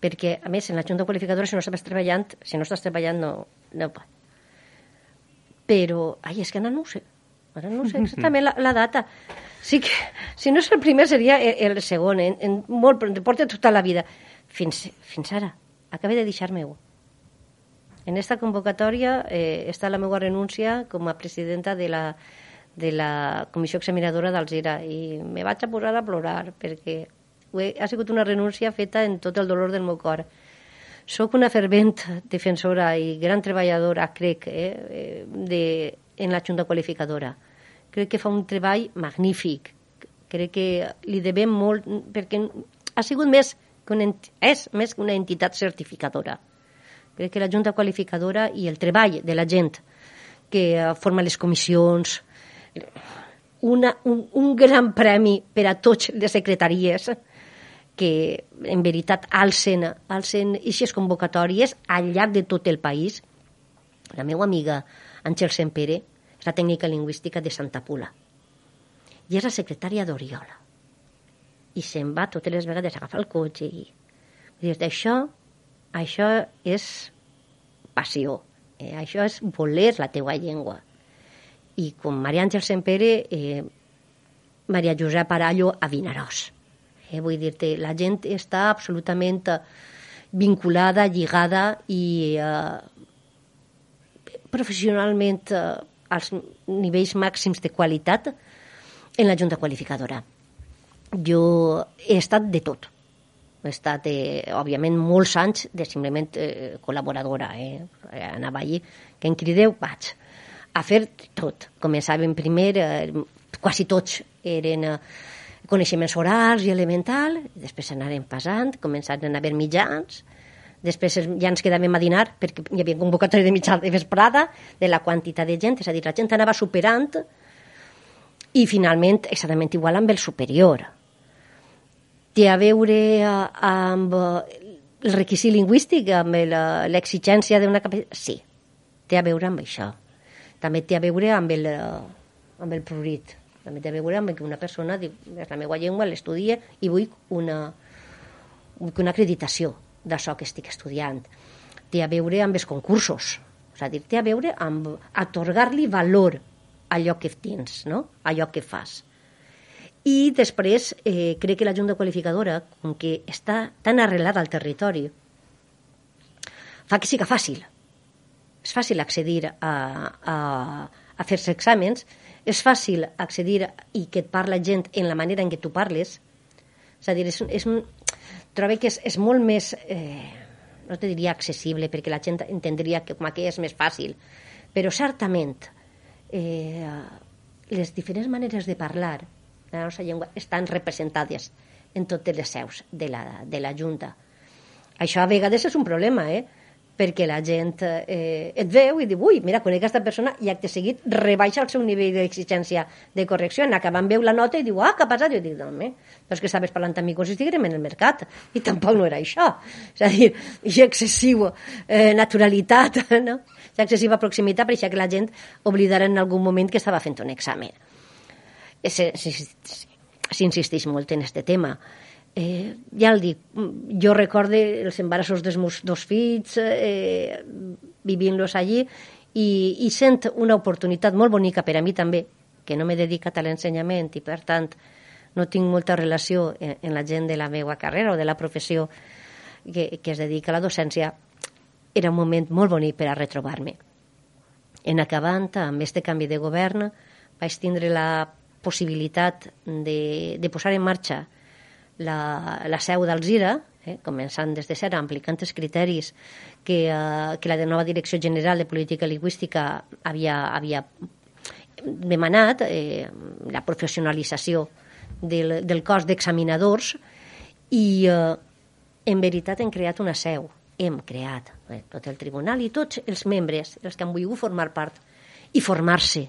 Perquè, a més, en la Junta Qualificadora, si no estàs treballant, si no estàs treballant, no, no Però, ai, és que no, no ho sé. Ara no sé exactament la, la data. Sí que, si no és el primer, seria el, el segon. En, en molt, porta tota la vida. Fins, fins ara. Acabé de deixar-me-ho. En esta convocatòria eh, està la meva renúncia com a presidenta de la, de la comissió examinadora d'Alzira i me vaig a posar a plorar perquè he, ha sigut una renúncia feta en tot el dolor del meu cor. Soc una fervent defensora i gran treballadora, crec, eh, eh de, en la Junta Qualificadora crec que fa un treball magnífic. Crec que li devem molt, perquè ha sigut més que una, és més que una entitat certificadora. Crec que la Junta Qualificadora i el treball de la gent que forma les comissions, una, un, un gran premi per a tots les secretaries que en veritat alcen, alcen aquestes convocatòries al llarg de tot el país. La meva amiga Àngel Sempere és la tècnica lingüística de Santa Pula. I és la secretària d'Oriola. I se'n va totes les vegades a agafar el cotxe i... Dius, això, això és passió, eh? això és voler la teua llengua. I com Maria Àngel Sempere, eh, Maria Josep Arallo a Vinaròs. Eh, vull dir-te, la gent està absolutament vinculada, lligada i eh, professionalment eh, als nivells màxims de qualitat en la Junta Qualificadora. jo he estat de tot. He estat, eh, òbviament, molts anys de simplement eh, col·laboradora. Eh? Anava allí, que em crideu, vaig a fer tot. Començàvem primer, eh, quasi tots eren eh, coneixements orals i elemental, després anàrem passant, començaren a haver mitjans, després ja ens quedàvem a dinar perquè hi havia convocatòria de mitjà de vesprada de la quantitat de gent, és a dir, la gent anava superant i finalment exactament igual amb el superior. Té a veure eh, amb el requisit lingüístic, amb l'exigència d'una capacitat? Sí, té a veure amb això. També té a veure amb el, amb el prurit. També té a veure amb que una persona diu, és la meva llengua, l'estudia i vull una, una acreditació d'això que estic estudiant. Té a veure amb els concursos, és a dir, té a veure amb atorgar-li valor a allò que tens, no? a allò que fas. I després, eh, crec que la Junta Qualificadora, com que està tan arrelada al territori, fa que siga fàcil. És fàcil accedir a, a, a fer-se exàmens, és fàcil accedir i que et parla gent en la manera en què tu parles. És a dir, és, és un, trobo que és, és molt més, eh, no te diria accessible, perquè la gent entendria que com que és més fàcil, però certament eh, les diferents maneres de parlar de la nostra llengua estan representades en totes les seus de la, de la Junta. Això a vegades és un problema, eh? Perquè la gent eh, et veu i diu, ui, mira, conec aquesta persona i acte seguit rebaixa el seu nivell d'exigència de correcció, en acabant veu la nota i diu, ah, què ha passat? Jo dic, no, home, però és que estaves parlant amb mi com si en el mercat i tampoc no era això. És a dir, i excessiu eh, naturalitat, no? I excessiva proximitat per això que la gent oblidarà en algun moment que estava fent un examen. S'insisteix molt en aquest tema eh, ja el dic, jo recorde els embarassos dels meus dos fills, eh, vivint-los allí, i, i sent una oportunitat molt bonica per a mi també, que no m'he dedicat a l'ensenyament i, per tant, no tinc molta relació en, en la gent de la meva carrera o de la professió que, que es dedica a la docència, era un moment molt bonic per a retrobar-me. En acabant, amb aquest canvi de govern, vaig tindre la possibilitat de, de posar en marxa la, la seu d'Alzira, eh, començant des de zero, aplicant els criteris que, eh, que la nova Direcció General de Política Lingüística havia, havia demanat, eh, la professionalització del, del cos d'examinadors i eh, en veritat hem creat una seu, hem creat eh, tot el tribunal i tots els membres, els que han volgut formar part i formar-se,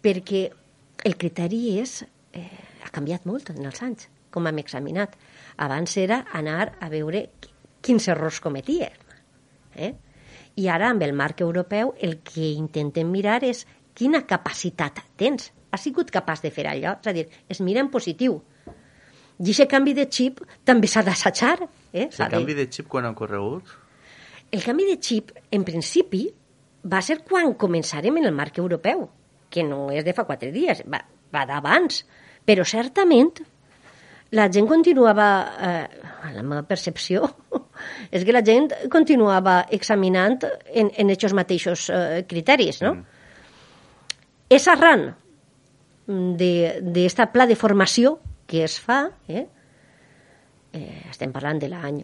perquè el criteri és, eh, ha canviat molt en els anys com hem examinat. Abans era anar a veure quins errors cometia. Eh? I ara, amb el marc europeu, el que intentem mirar és quina capacitat tens. Has sigut capaç de fer allò? És a dir, es mira en positiu. I aquest canvi de xip també s'ha d'assajar. Eh? El canvi de xip quan ha ocorregut? El canvi de xip, en principi, va ser quan començarem en el marc europeu, que no és de fa quatre dies, va, va d'abans. Però certament la gent continuava, eh, la meva percepció és que la gent continuava examinant en, en aquests mateixos eh, criteris, no? Mm. És arran d'aquesta pla de formació que es fa, eh? Eh, estem parlant de l'any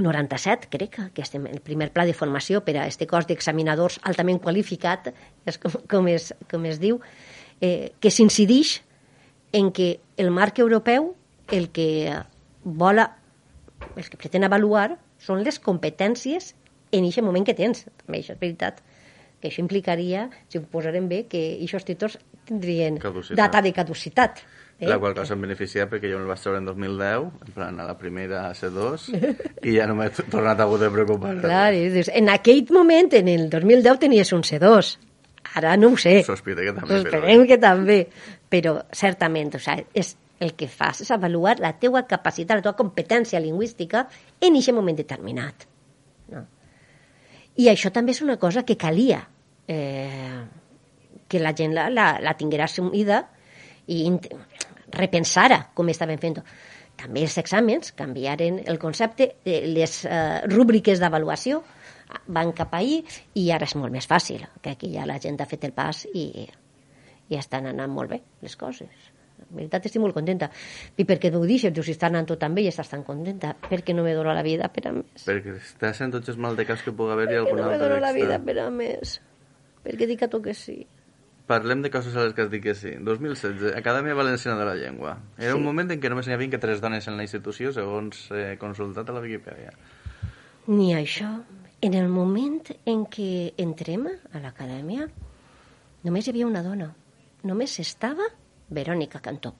97, crec, que estem el primer pla de formació per a aquest cos d'examinadors altament qualificat, és com, com, es, com es diu, eh, que s'incidix en que el marc europeu el que vol, el que pretén avaluar són les competències en aquest moment que tens. També això és veritat que això implicaria, si ho posarem bé, que aquests títols tindrien caducitat. data de caducitat. Eh? La qual cosa em beneficia perquè jo me'l vaig treure en 2010, en plan a la primera a C2, i ja no m'he tornat a de preocupar. Clar, dius, en aquell moment, en el 2010, tenies un C2. Ara no ho sé. Sospite que també. Sospirem però... que també. Però, certament, o sigui, és el que fas és avaluar la teua capacitat, la teua competència lingüística en aquest moment determinat. No? I això també és una cosa que calia eh, que la gent la, la, la tinguera assumida i repensara com estaven fent-ho. També els exàmens canviaren el concepte, eh, les eh, rúbriques d'avaluació van cap ahir i ara és molt més fàcil, que aquí ja la gent ha fet el pas i, i estan anant molt bé les coses. En veritat estic molt contenta. I per què no ho deixes? Dius, si està anant tot tan bé i estàs tan contenta. Per què no me dono la vida per a més? Perquè està sent tots els mal de cas que pugui haver-hi Per què alguna no me altra dono la vida per a més? Perquè dic a tu que sí. Parlem de coses a les que has dit que sí. 2016, Acadèmia Valenciana de la Llengua. Era Sí. un moment en què només n'hi havia que tres dones en la institució, segons he consultat a la Viquipèdia. Ni això. En el moment en què entrem a l'acadèmia, només hi havia una dona. Només estava Verònica Cantó.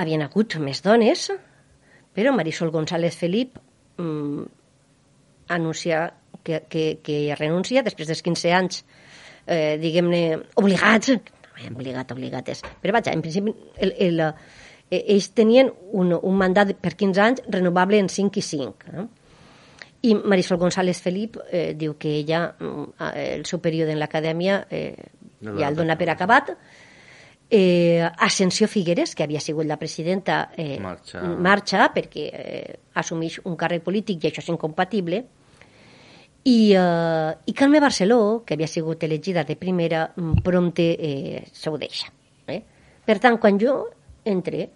Havien hagut més dones, però Marisol González Felip mm, anuncia que, que, que renuncia després dels 15 anys, eh, diguem-ne, obligats, no, obligat, obligates, però vaja, en principi el, el, eh, ells tenien un, un mandat per 15 anys renovable en 5 i 5. No? I Marisol González Felip eh, diu que ella, mm, el seu període en l'acadèmia, eh, No ja el dona per acabat. Eh, Ascensió Figueres, que havia sigut la presidenta, eh, Marxa. marxa perquè eh, assumeix un càrrec polític i això és incompatible. I, eh, i Carme Barceló, que havia sigut elegida de primera, mm, prompte eh, se ho deixa. Eh? Per tant, quan jo entré,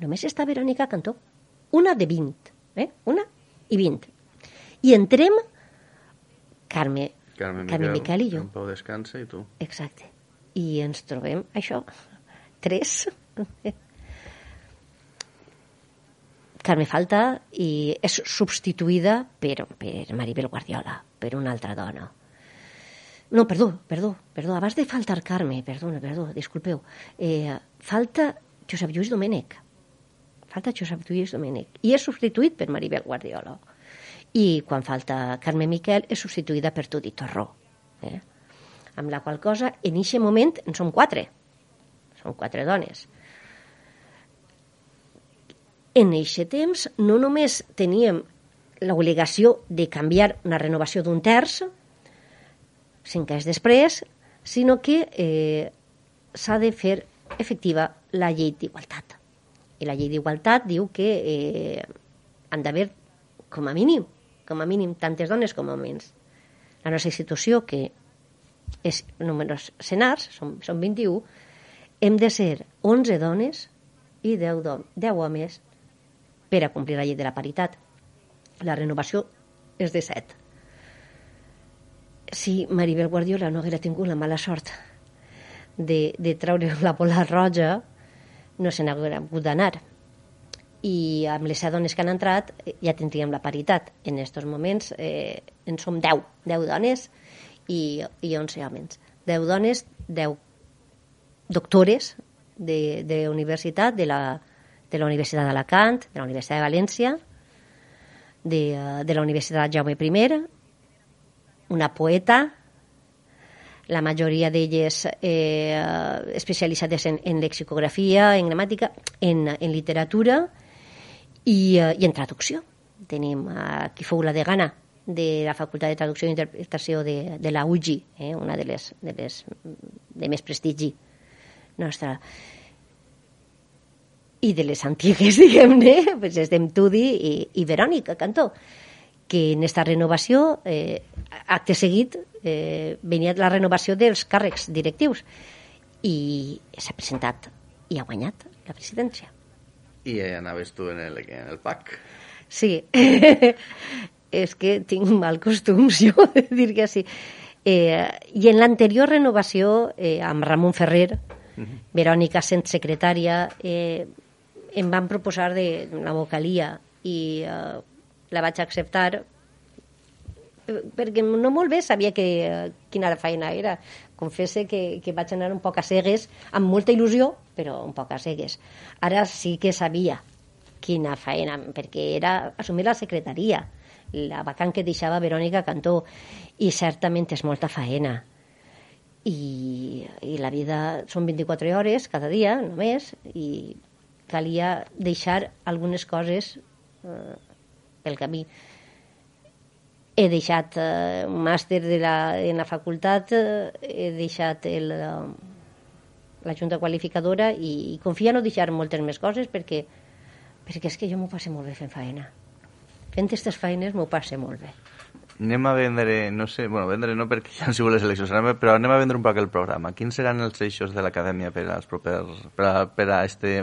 només està Verònica Cantó. Una de 20. Eh? Una i 20. I entrem Carme, Carme Miquel, Carme Miquel i jo. En Pau Descansa i tu. Exacte. I ens trobem, això, tres. Carme falta i és substituïda per, per Maribel Guardiola, per una altra dona. No, perdó, perdó, perdó. Abans de faltar Carme, perdó, perdó, disculpeu. Eh, falta Josep Lluís Domènech. Falta Josep Lluís Domènech. I és substituït per Maribel Guardiola. I quan falta Carme Miquel és substituïda per Tudi Torró. Eh? Amb la qual cosa, en aquest moment, en som quatre. Som quatre dones. En aquest temps, no només teníem l'obligació de canviar una renovació d'un terç, cinc anys després, sinó que eh, s'ha de fer efectiva la llei d'igualtat. I la llei d'igualtat diu que eh, han d'haver, com a mínim, com a mínim, tantes dones com homes. La nostra institució, que és números senars, són, són 21, hem de ser 11 dones i 10, dom 10 homes per a complir la llei de la paritat. La renovació és de 7. Si Maribel Guardiola no haguera tingut la mala sort de, de treure la bola roja, no se n'haguera hagut d'anar. I amb les set dones que han entrat eh, ja tindríem la paritat. En aquests moments eh, en som 10, 10 dones i, i 11 homes. 10 dones, 10 doctores de, de universitat, de la, de la Universitat d'Alacant, de la Universitat de València, de, eh, de la Universitat Jaume I, una poeta, la majoria d'elles eh, especialitzades en, en lexicografia, en gramàtica, en, en literatura i, eh, i en traducció. Tenim a qui fou la degana de la Facultat de Traducció i Interpretació de, de la UGI, eh, una de les, de les de més prestigi nostra. I de les antigues, diguem-ne, pues estem Tudi i, i Verònica Cantó, que en esta renovació, eh, acte seguit, eh, venia la renovació dels càrrecs directius i s'ha presentat i ha guanyat la presidència. I anaves tu en el, en el PAC. Sí, és que tinc mal costums jo de dir que sí. Eh, I en l'anterior renovació, eh, amb Ramon Ferrer, Verònica sent secretària, eh, em van proposar de la vocalia i eh, la vaig acceptar eh, perquè no molt bé sabia que, eh, quina feina era. Confesse que, que vaig anar un poc a cegues, amb molta il·lusió, però un poc a cegues. Ara sí que sabia quina feina, perquè era assumir la secretaria, la vacant que deixava Verònica Cantó, i certament és molta feina. I, i la vida són 24 hores cada dia, només, i calia deixar algunes coses eh, pel camí. He deixat eh, un màster de la, en la facultat, eh, he deixat el, eh, la junta qualificadora i, i confia no deixar moltes més coses perquè, perquè és que jo m'ho passo molt bé fent feina. Fent aquestes feines m'ho passo molt bé. anem a vendre, no sé, bueno, vendre no perquè ja han sigut les eleccions, però anem a vendre un poc el programa. Quins seran els eixos de l'acadèmia per als propers... Per a, per a este...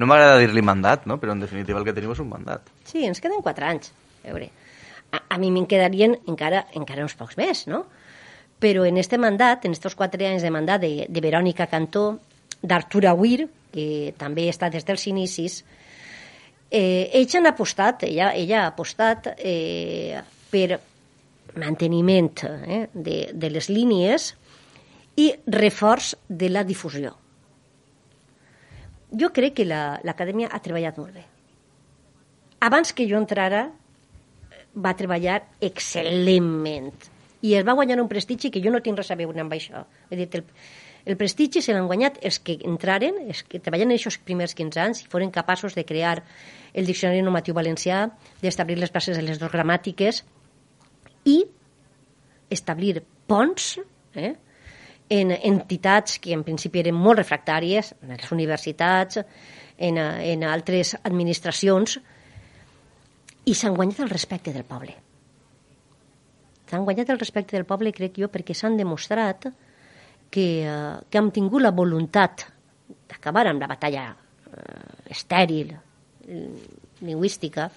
No m'agrada dir-li mandat, no? però en definitiva el que tenim és un mandat. Sí, ens queden quatre anys. A veure, a, a mi me'n quedarien encara, encara uns pocs més, no? Però en este mandat, en estos quatre anys de mandat de, de Verònica Cantó, d'Artur Aguir, que també està des dels inicis, eh, ells han apostat, ella, ella ha apostat eh, per manteniment eh, de, de les línies i reforç de la difusió. Jo crec que la- l'acadèmia ha treballat molt bé. Abans que jo entrara, va treballar excel·lentment i es va guanyar un prestigi que jo no tinc res a veure amb això. He dit, el, el prestigi se l'han guanyat els que entraren, els que treballen en aquests primers 15 anys i foren capaços de crear el Diccionari Normatiu Valencià, d'establir les bases de les dos gramàtiques i establir ponts eh, en entitats que en principi eren molt refractàries, en les universitats, en, en altres administracions, i s'han guanyat el respecte del poble. S'han guanyat el respecte del poble, crec jo, perquè s'han demostrat que, eh, que han tingut la voluntat d'acabar amb la batalla eh, estèril, eh, lingüística,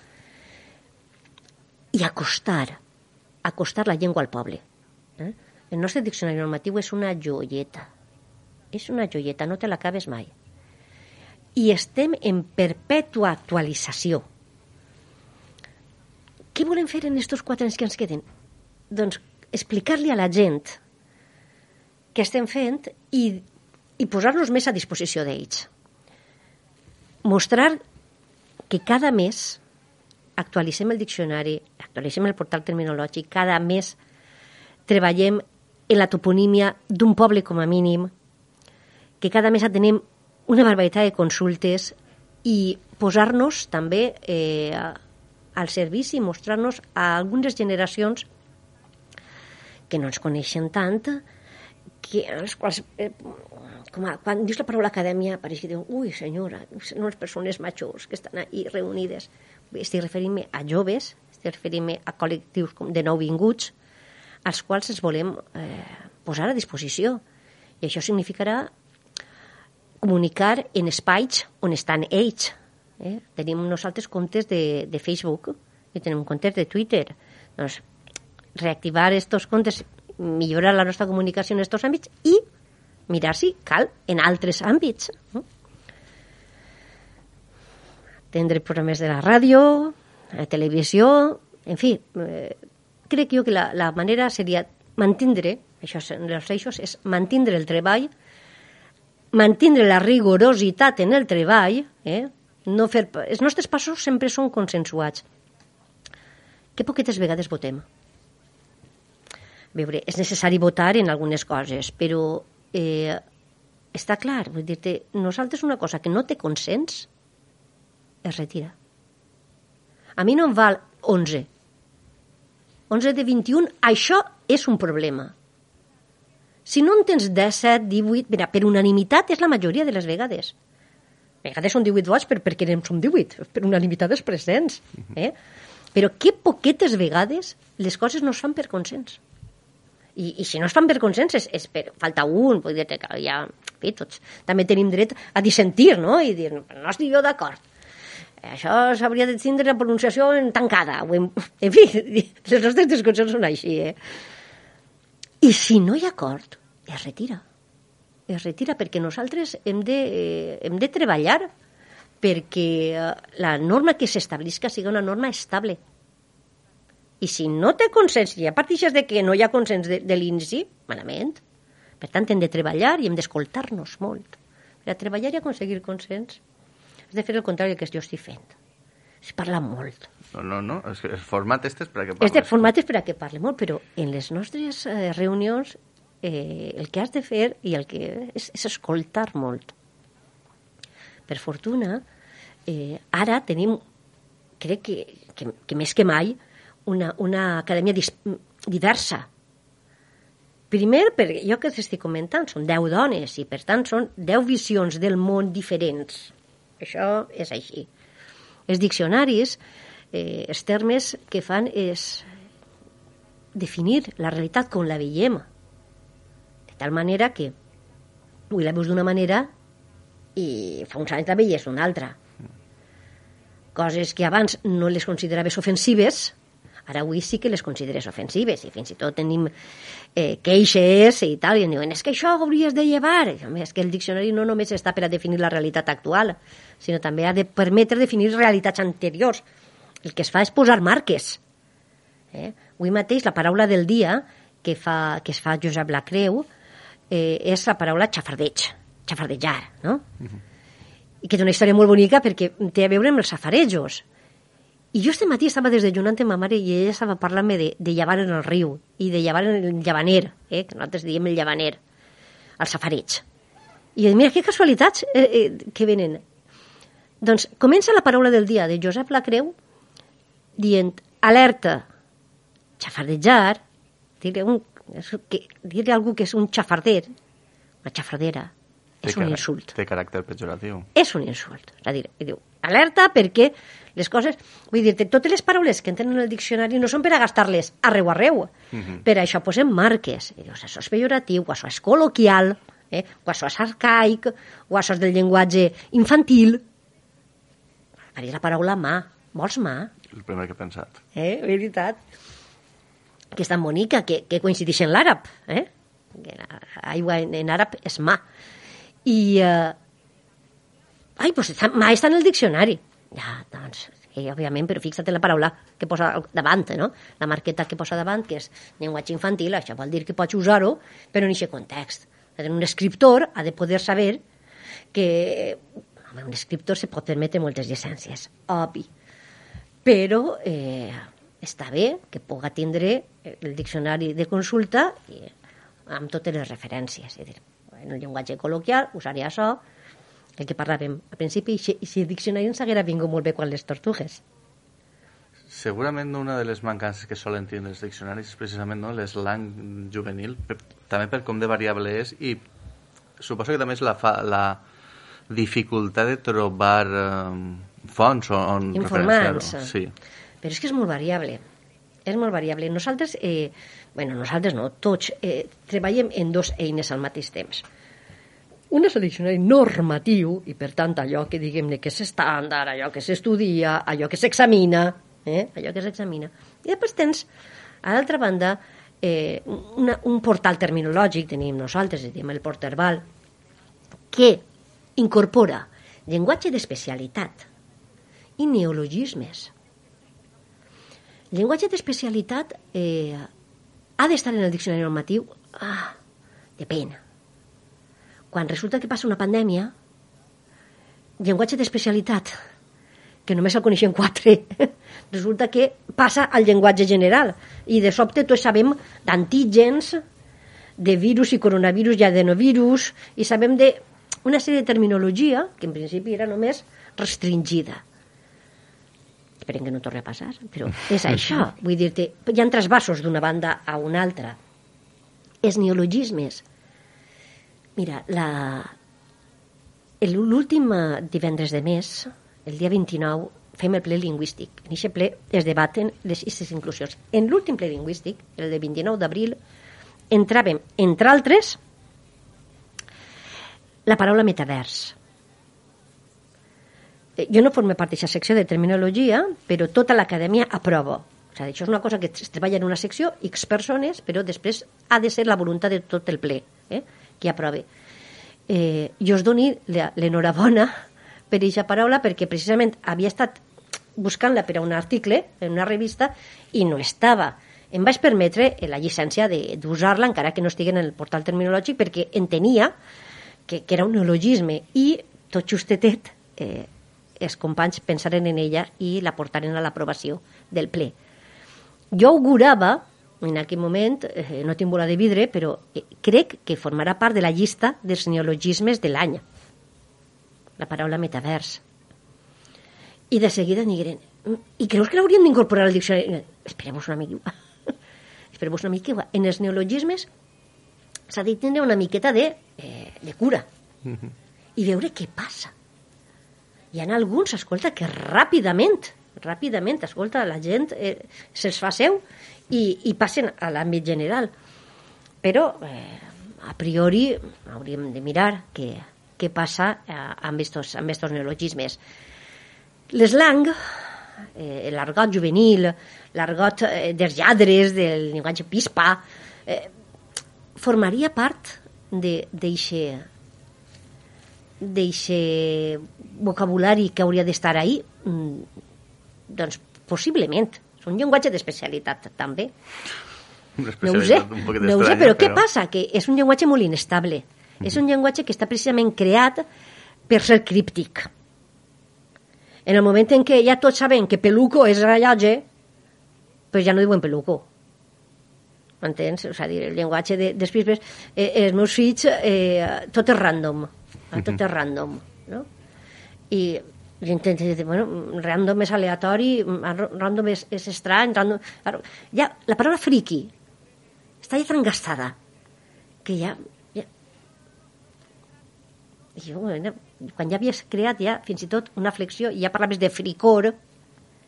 i acostar, acostar la llengua al poble. Eh? El nostre diccionari normatiu és una joieta. És una joieta, no te l'acabes mai. I estem en perpètua actualització. Què volem fer en aquests quatre anys que ens queden? Doncs explicar-li a la gent què estem fent i, i posar-nos més a disposició d'ells. Mostrar que cada mes actualitzem el diccionari, actualitzem el portal terminològic, cada mes treballem en la toponímia d'un poble com a mínim, que cada mes atenem una barbaritat de consultes i posar-nos també eh, al servici i mostrar-nos a algunes generacions que no ens coneixen tant, que, a les quals, eh, com a, quan dius la paraula acadèmia, pareix que diuen, ui, senyora, són unes persones majors que estan ahí reunides. Estic referint-me a joves, estic referint-me a col·lectius de nouvinguts, als quals ens volem eh, posar a disposició. I això significarà comunicar en espais on estan ells. Eh? Tenim nosaltres comptes de, de Facebook i tenim comptes de Twitter. Doncs reactivar estos comptes, millorar la nostra comunicació en estos àmbits i mirar si cal en altres àmbits. No? Programes de la ràdio, la televisió, en fi, eh, crec jo que la, la manera seria mantindre, això és, els eixos, és mantindre el treball, mantindre la rigorositat en el treball, eh? no fer, els nostres passos sempre són consensuats. Que poquetes vegades votem. Veure, és necessari votar en algunes coses, però eh, està clar, vull dir-te, nosaltres una cosa que no té consens es retira. A mi no em val 11. 11 de 21, això és un problema. Si no en tens 17, 18... Mira, per unanimitat és la majoria de les vegades. A vegades són 18 vots per, perquè en som 18, per unanimitat dels presents. Eh? Però que poquetes vegades les coses no es fan per consens. I, i si no es fan per consens és, és per, falta un, vull dir que ja, fi, tots també tenim dret a dissentir, no? I dir, no estic jo d'acord. Això s'hauria de tindre la pronunciació en tancada. O en, en fi, les nostres discussions són així, eh? I si no hi ha acord, es retira. Es retira perquè nosaltres hem de, eh, hem de treballar perquè eh, la norma que s'establisca sigui una norma estable. I si no té consens, i ja partixes de que no hi ha consens de, de l'inici, malament. Per tant, hem de treballar i hem d'escoltar-nos molt. Per a treballar i aconseguir consens, has de fer el contrari del que jo estic fent. Es parla molt. No, no, no, és que el format este és per a que parles. format és per a que parle molt, però en les nostres eh, reunions eh, el que has de fer i el que és, és escoltar molt. Per fortuna, eh, ara tenim, crec que, que, que més que mai, una, una acadèmia diversa. Primer, perquè jo que t'estic comentant, són 10 dones i per tant són 10 visions del món diferents. Això és així. Els diccionaris, eh, els termes que fan és definir la realitat com la veiem. De tal manera que avui la veus d'una manera i fa uns anys la veies d'una altra. Coses que abans no les consideraves ofensives, ara avui sí que les consideres ofensives i fins i tot tenim eh, queixes i tal, i em diuen, és que això ho hauries de llevar. I, home, és que el diccionari no només està per a definir la realitat actual, sinó també ha de permetre definir realitats anteriors. El que es fa és posar marques. Eh? Avui mateix la paraula del dia que, fa, que es fa Josep Lacreu eh, és la paraula xafardeig, xafardejar, no? Uh -huh. I que té una història molt bonica perquè té a veure amb els safarejos. I jo este matí estava desdejunant amb ma mare i ella estava parlant-me de, de llevar en el riu i de llevar en el llevaner, eh? que nosaltres diem el llevaner, el safareig. I dic, mira, que casualitats eh, eh, que venen. Doncs comença la paraula del dia de Josep Lacreu dient alerta, xafardejar, dir-li un, que, dir a algú que és un xafarder, una xafardera, és un insult. Té caràcter pejoratiu. És un insult. És a dir, diu, alerta perquè les coses... Vull dir, totes les paraules que entren en el diccionari no són per a gastar-les arreu arreu. Uh -huh. Per això posem marques. I dius, això és pejoratiu, això és col·loquial, eh? o això és arcaic, o això és del llenguatge infantil. Faria la paraula mà. Vols mà? El primer que he pensat. Eh? Veritat. Que és tan bonica, que, que coincideix en l'àrab. Eh? Que aigua en, en àrab és mà. I... Eh, ai, pues mà està en el diccionari. Ja, doncs, sí, òbviament, però fixa't en la paraula que posa davant, no? La marqueta que posa davant, que és llenguatge infantil, això vol dir que pots usar-ho, però en aquest context. Un escriptor ha de poder saber que home, un escriptor se pot permetre moltes llicències, obvi, però eh, està bé que puga tindre el diccionari de consulta i amb totes les referències. És a dir, en el llenguatge col·loquial usaria això, el que parlàvem al principi, i si el diccionari ens haguera vingut molt bé quan les tortugues. Segurament una de les mancances que solen tindre els diccionaris és precisament no, l'eslang juvenil, per, també per com de variable és, i suposo que també és la, fa, la dificultat de trobar eh, fonts on referenciar-ho. Sí. Però és que és molt variable. És molt variable. Nosaltres, eh, bueno, nosaltres no, tots eh, treballem en dos eines al mateix temps. Un és el diccionari normatiu, i per tant allò que diguem-ne que és estàndard, allò que s'estudia, allò que s'examina, eh? allò que s'examina. I després tens, a l'altra banda, eh, una, un portal terminològic, tenim nosaltres, diem el Porterbal, que incorpora llenguatge d'especialitat i neologismes. Llenguatge d'especialitat eh, ha d'estar en el diccionari normatiu? Ah, depèn. Quan resulta que passa una pandèmia, llenguatge d'especialitat, que només el coneixen quatre, resulta que passa al llenguatge general. I de sobte tots sabem d'antígens, de virus i coronavirus i adenovirus, i sabem de una sèrie de terminologia que en principi era només restringida. Esperem que no torni a passar, però és això. Vull dir-te, hi ha trasbassos d'una banda a una altra. Els neologismes. Mira, la... l'últim divendres de mes, el dia 29, fem el ple lingüístic. En aquest ple es debaten les aquestes inclusions. En l'últim ple lingüístic, el de 29 d'abril, entràvem, entre altres, la paraula metavers. Jo no formo part d'aquesta secció de terminologia, però tota l'acadèmia aprova. O sigui, això és una cosa que es treballa en una secció, X persones, però després ha de ser la voluntat de tot el ple, eh? Que aprove. Eh, jo us doni l'enhorabona per aquesta paraula perquè precisament havia estat buscant-la per a un article en una revista i no estava. Em vaig permetre la llicència d'usar-la encara que no estigui en el portal terminològic perquè entenia que, que era un neologisme i tot justetet eh, els companys pensaren en ella i la portaren a l'aprovació del ple. Jo augurava, en aquell moment, eh, no tinc bola de vidre, però eh, crec que formarà part de la llista dels neologismes de l'any. La paraula metavers. I de seguida digueren, i creus que l'hauríem d'incorporar al diccionari? Esperem-vos una mica. Esperem-vos una mica. En els neologismes s'ha de tindre una miqueta de, eh, de cura -huh. i veure què passa. Hi ha alguns, escolta, que ràpidament ràpidament, escolta, la gent eh, se'ls fa seu i, i passen a l'àmbit general. Però, eh, a priori, hauríem de mirar què, què passa eh, amb estos, amb estos neologismes. L'eslang, eh, l'argot juvenil, l'argot eh, dels lladres, del llenguatge pispa, eh, formaria part d'eixe vocabulari que hauria d'estar ahí? Mm, doncs possiblement. És un llenguatge d'especialitat, també. No ho sé, no ho sé, però, però què passa? Que és un llenguatge molt inestable. Mm -hmm. És un llenguatge que està precisament creat per ser críptic. En el moment en què ja tots saben que peluco és rellotge, pues ja no diuen peluco. M'entens? O sigui, el llenguatge de, dels pispes, eh, els meus fills, eh, tot és random tot és random, no? I bueno, random és aleatori, random és, és estrany, random... Ja, la paraula friki està ja tan gastada que ja... ja... Jo, quan ja havies creat ja fins i tot una flexió, i ja parlaves de fricor,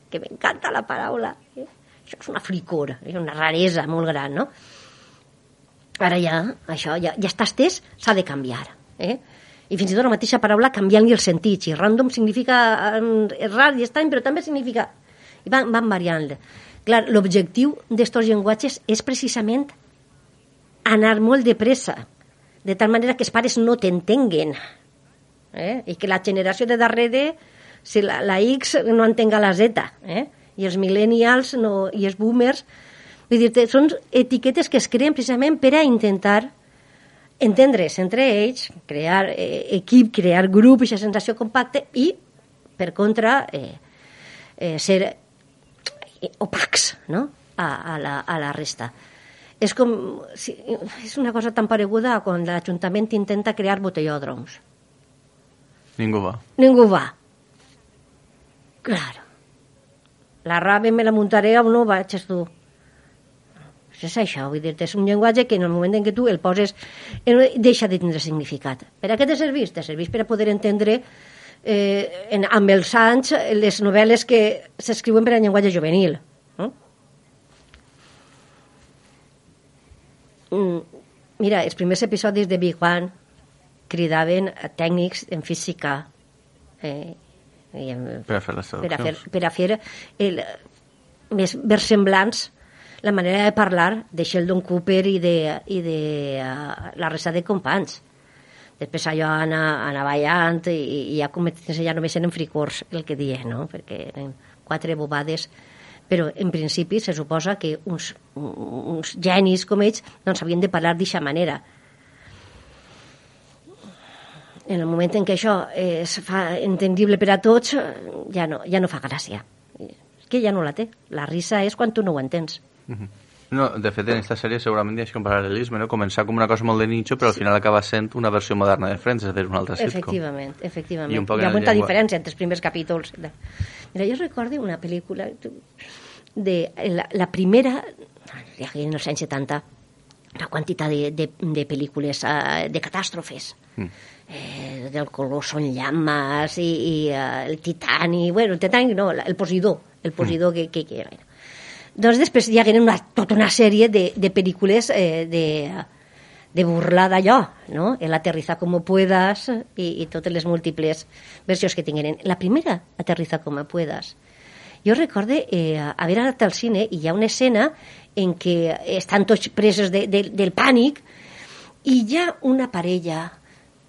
que m'encanta la paraula, eh? això és una fricor, és una raresa molt gran, no? Ara ja, això ja, ja està estès, s'ha de canviar. Eh? I fins i tot la mateixa paraula canviant-li el sentit. I random significa rar i estrany, però també significa... I van, van variant. Clar, l'objectiu d'estos llenguatges és precisament anar molt de pressa, de tal manera que els pares no t'entenguen. Eh? I que la generació de darrere, si la, la X no entenga la Z, eh? i els millennials no, i els boomers... Vull dir són etiquetes que es creen precisament per a intentar entendre's entre ells, crear eh, equip, crear grup, aquesta sensació compacte i, per contra, eh, eh, ser eh, opacs no? a, a, la, a la resta. És com... Si, és una cosa tan pareguda a quan l'Ajuntament intenta crear botellòdroms. Ningú va. Ningú va. Claro. La rave me la muntaré o no vaig tu és això, vull dir és un llenguatge que en el moment en què tu el poses deixa de tindre significat. Per a què te serveix? Te serveix per a poder entendre eh, en, amb els anys les novel·les que s'escriuen per a llenguatge juvenil. No? Mm, mira, els primers episodis de Big One cridaven a tècnics en física eh, i en, per a fer les per a fer, per a fer el, més versemblants la manera de parlar de Sheldon Cooper i de, i de uh, la resta de companys. Després allò anar, anar ballant i, i ja convertir-se ja només eren fricors, el que diem, no? perquè eren quatre bobades però en principi se suposa que uns, uns genis com ells doncs havien de parlar d'aquesta manera. En el moment en què això es fa entendible per a tots, ja no, ja no fa gràcia. Que ja no la té. La risa és quan tu no ho entens. -huh. No, de fet, en aquesta sèrie segurament hi ha un paral·lelisme, no? Començar com una cosa molt de nicho, però al final acaba sent una versió moderna de Friends, és a dir, un altre sitcom. Efectivament, efectivament. I un poc hi ha molta llengua... diferència entre els primers capítols. Mira, jo recordo una pel·lícula de la, la primera, ja en els anys 70, una quantitat de, de, de pel·lícules uh, de catàstrofes. Mm. Eh, del color són llames i, i uh, el titani, bueno, el titani no, el Posidó, el Posidó mm. que, que, que era doncs després hi hagueren una, tota una sèrie de, de pel·lícules eh, de, de burlar d'allò, no? El Aterriza como puedas i, i totes les múltiples versions que tingueren. La primera, Aterriza como puedas, jo recorde eh, haver anat al cine i hi ha una escena en què estan tots presos de, de, del pànic i hi ha una parella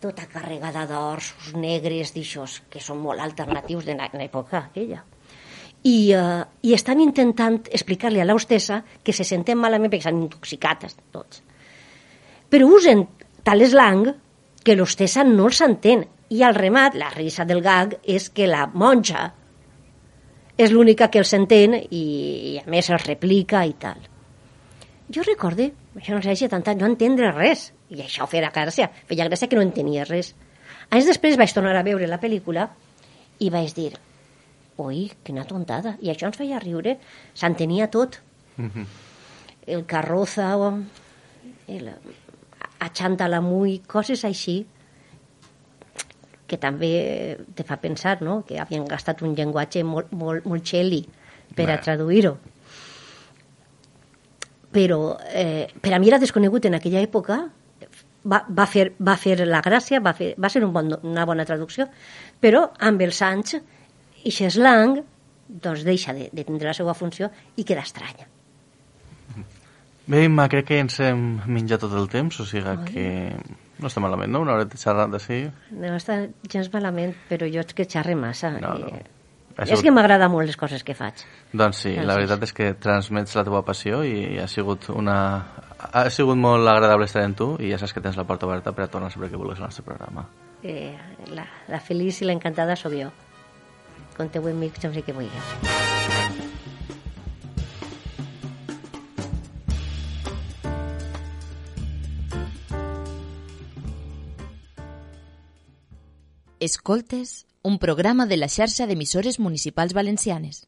tota carregada d'ors negres d'aixòs, que són molt alternatius de l'època aquella i, uh, i estan intentant explicar-li a l'hostessa que se senten malament perquè s'han intoxicat tots. Però usen tal eslang que l'hostessa no els entén. I al remat, la risa del gag és que la monja és l'única que els entén i, i a més els replica i tal. Jo recorde, això no sé tant, no entendre res, i això feia gràcia, feia gràcia que no entenia res. Anys després vaig tornar a veure la pel·lícula i vaig dir, oi, quina tontada. I això ens feia riure, s'entenia tot. Mm -hmm. El carroza, el, a la muy, coses així. que també te fa pensar no? que havien gastat un llenguatge molt, molt, molt xeli per a Bé. traduir-ho. Però eh, per a mi era desconegut en aquella època, va, va, fer, va fer la gràcia, va, fer, va ser un bon, una bona traducció, però amb els anys, i slang doncs deixa de, de tindre la seva funció i queda estranya. Bé, Imma, crec que ens hem menjat tot el temps, o sigui que no està malament, no? Una hora de xerrada, sí. No està gens malament, però jo és que xerre massa. No, no. i- Ha És sigut- que m'agrada molt les coses que faig. Doncs sí, la Gràcies. veritat és que transmets la teva passió i ha sigut una... Ha sigut molt agradable estar amb tu i ja saps que tens la porta oberta per a tornar sempre que vulguis al nostre programa. Eh, la, la feliç i l'encantada sóc jo. Conteu amb mi sempre que vulgueu. Escoltes, un programa de la xarxa d'emissores municipals valencianes.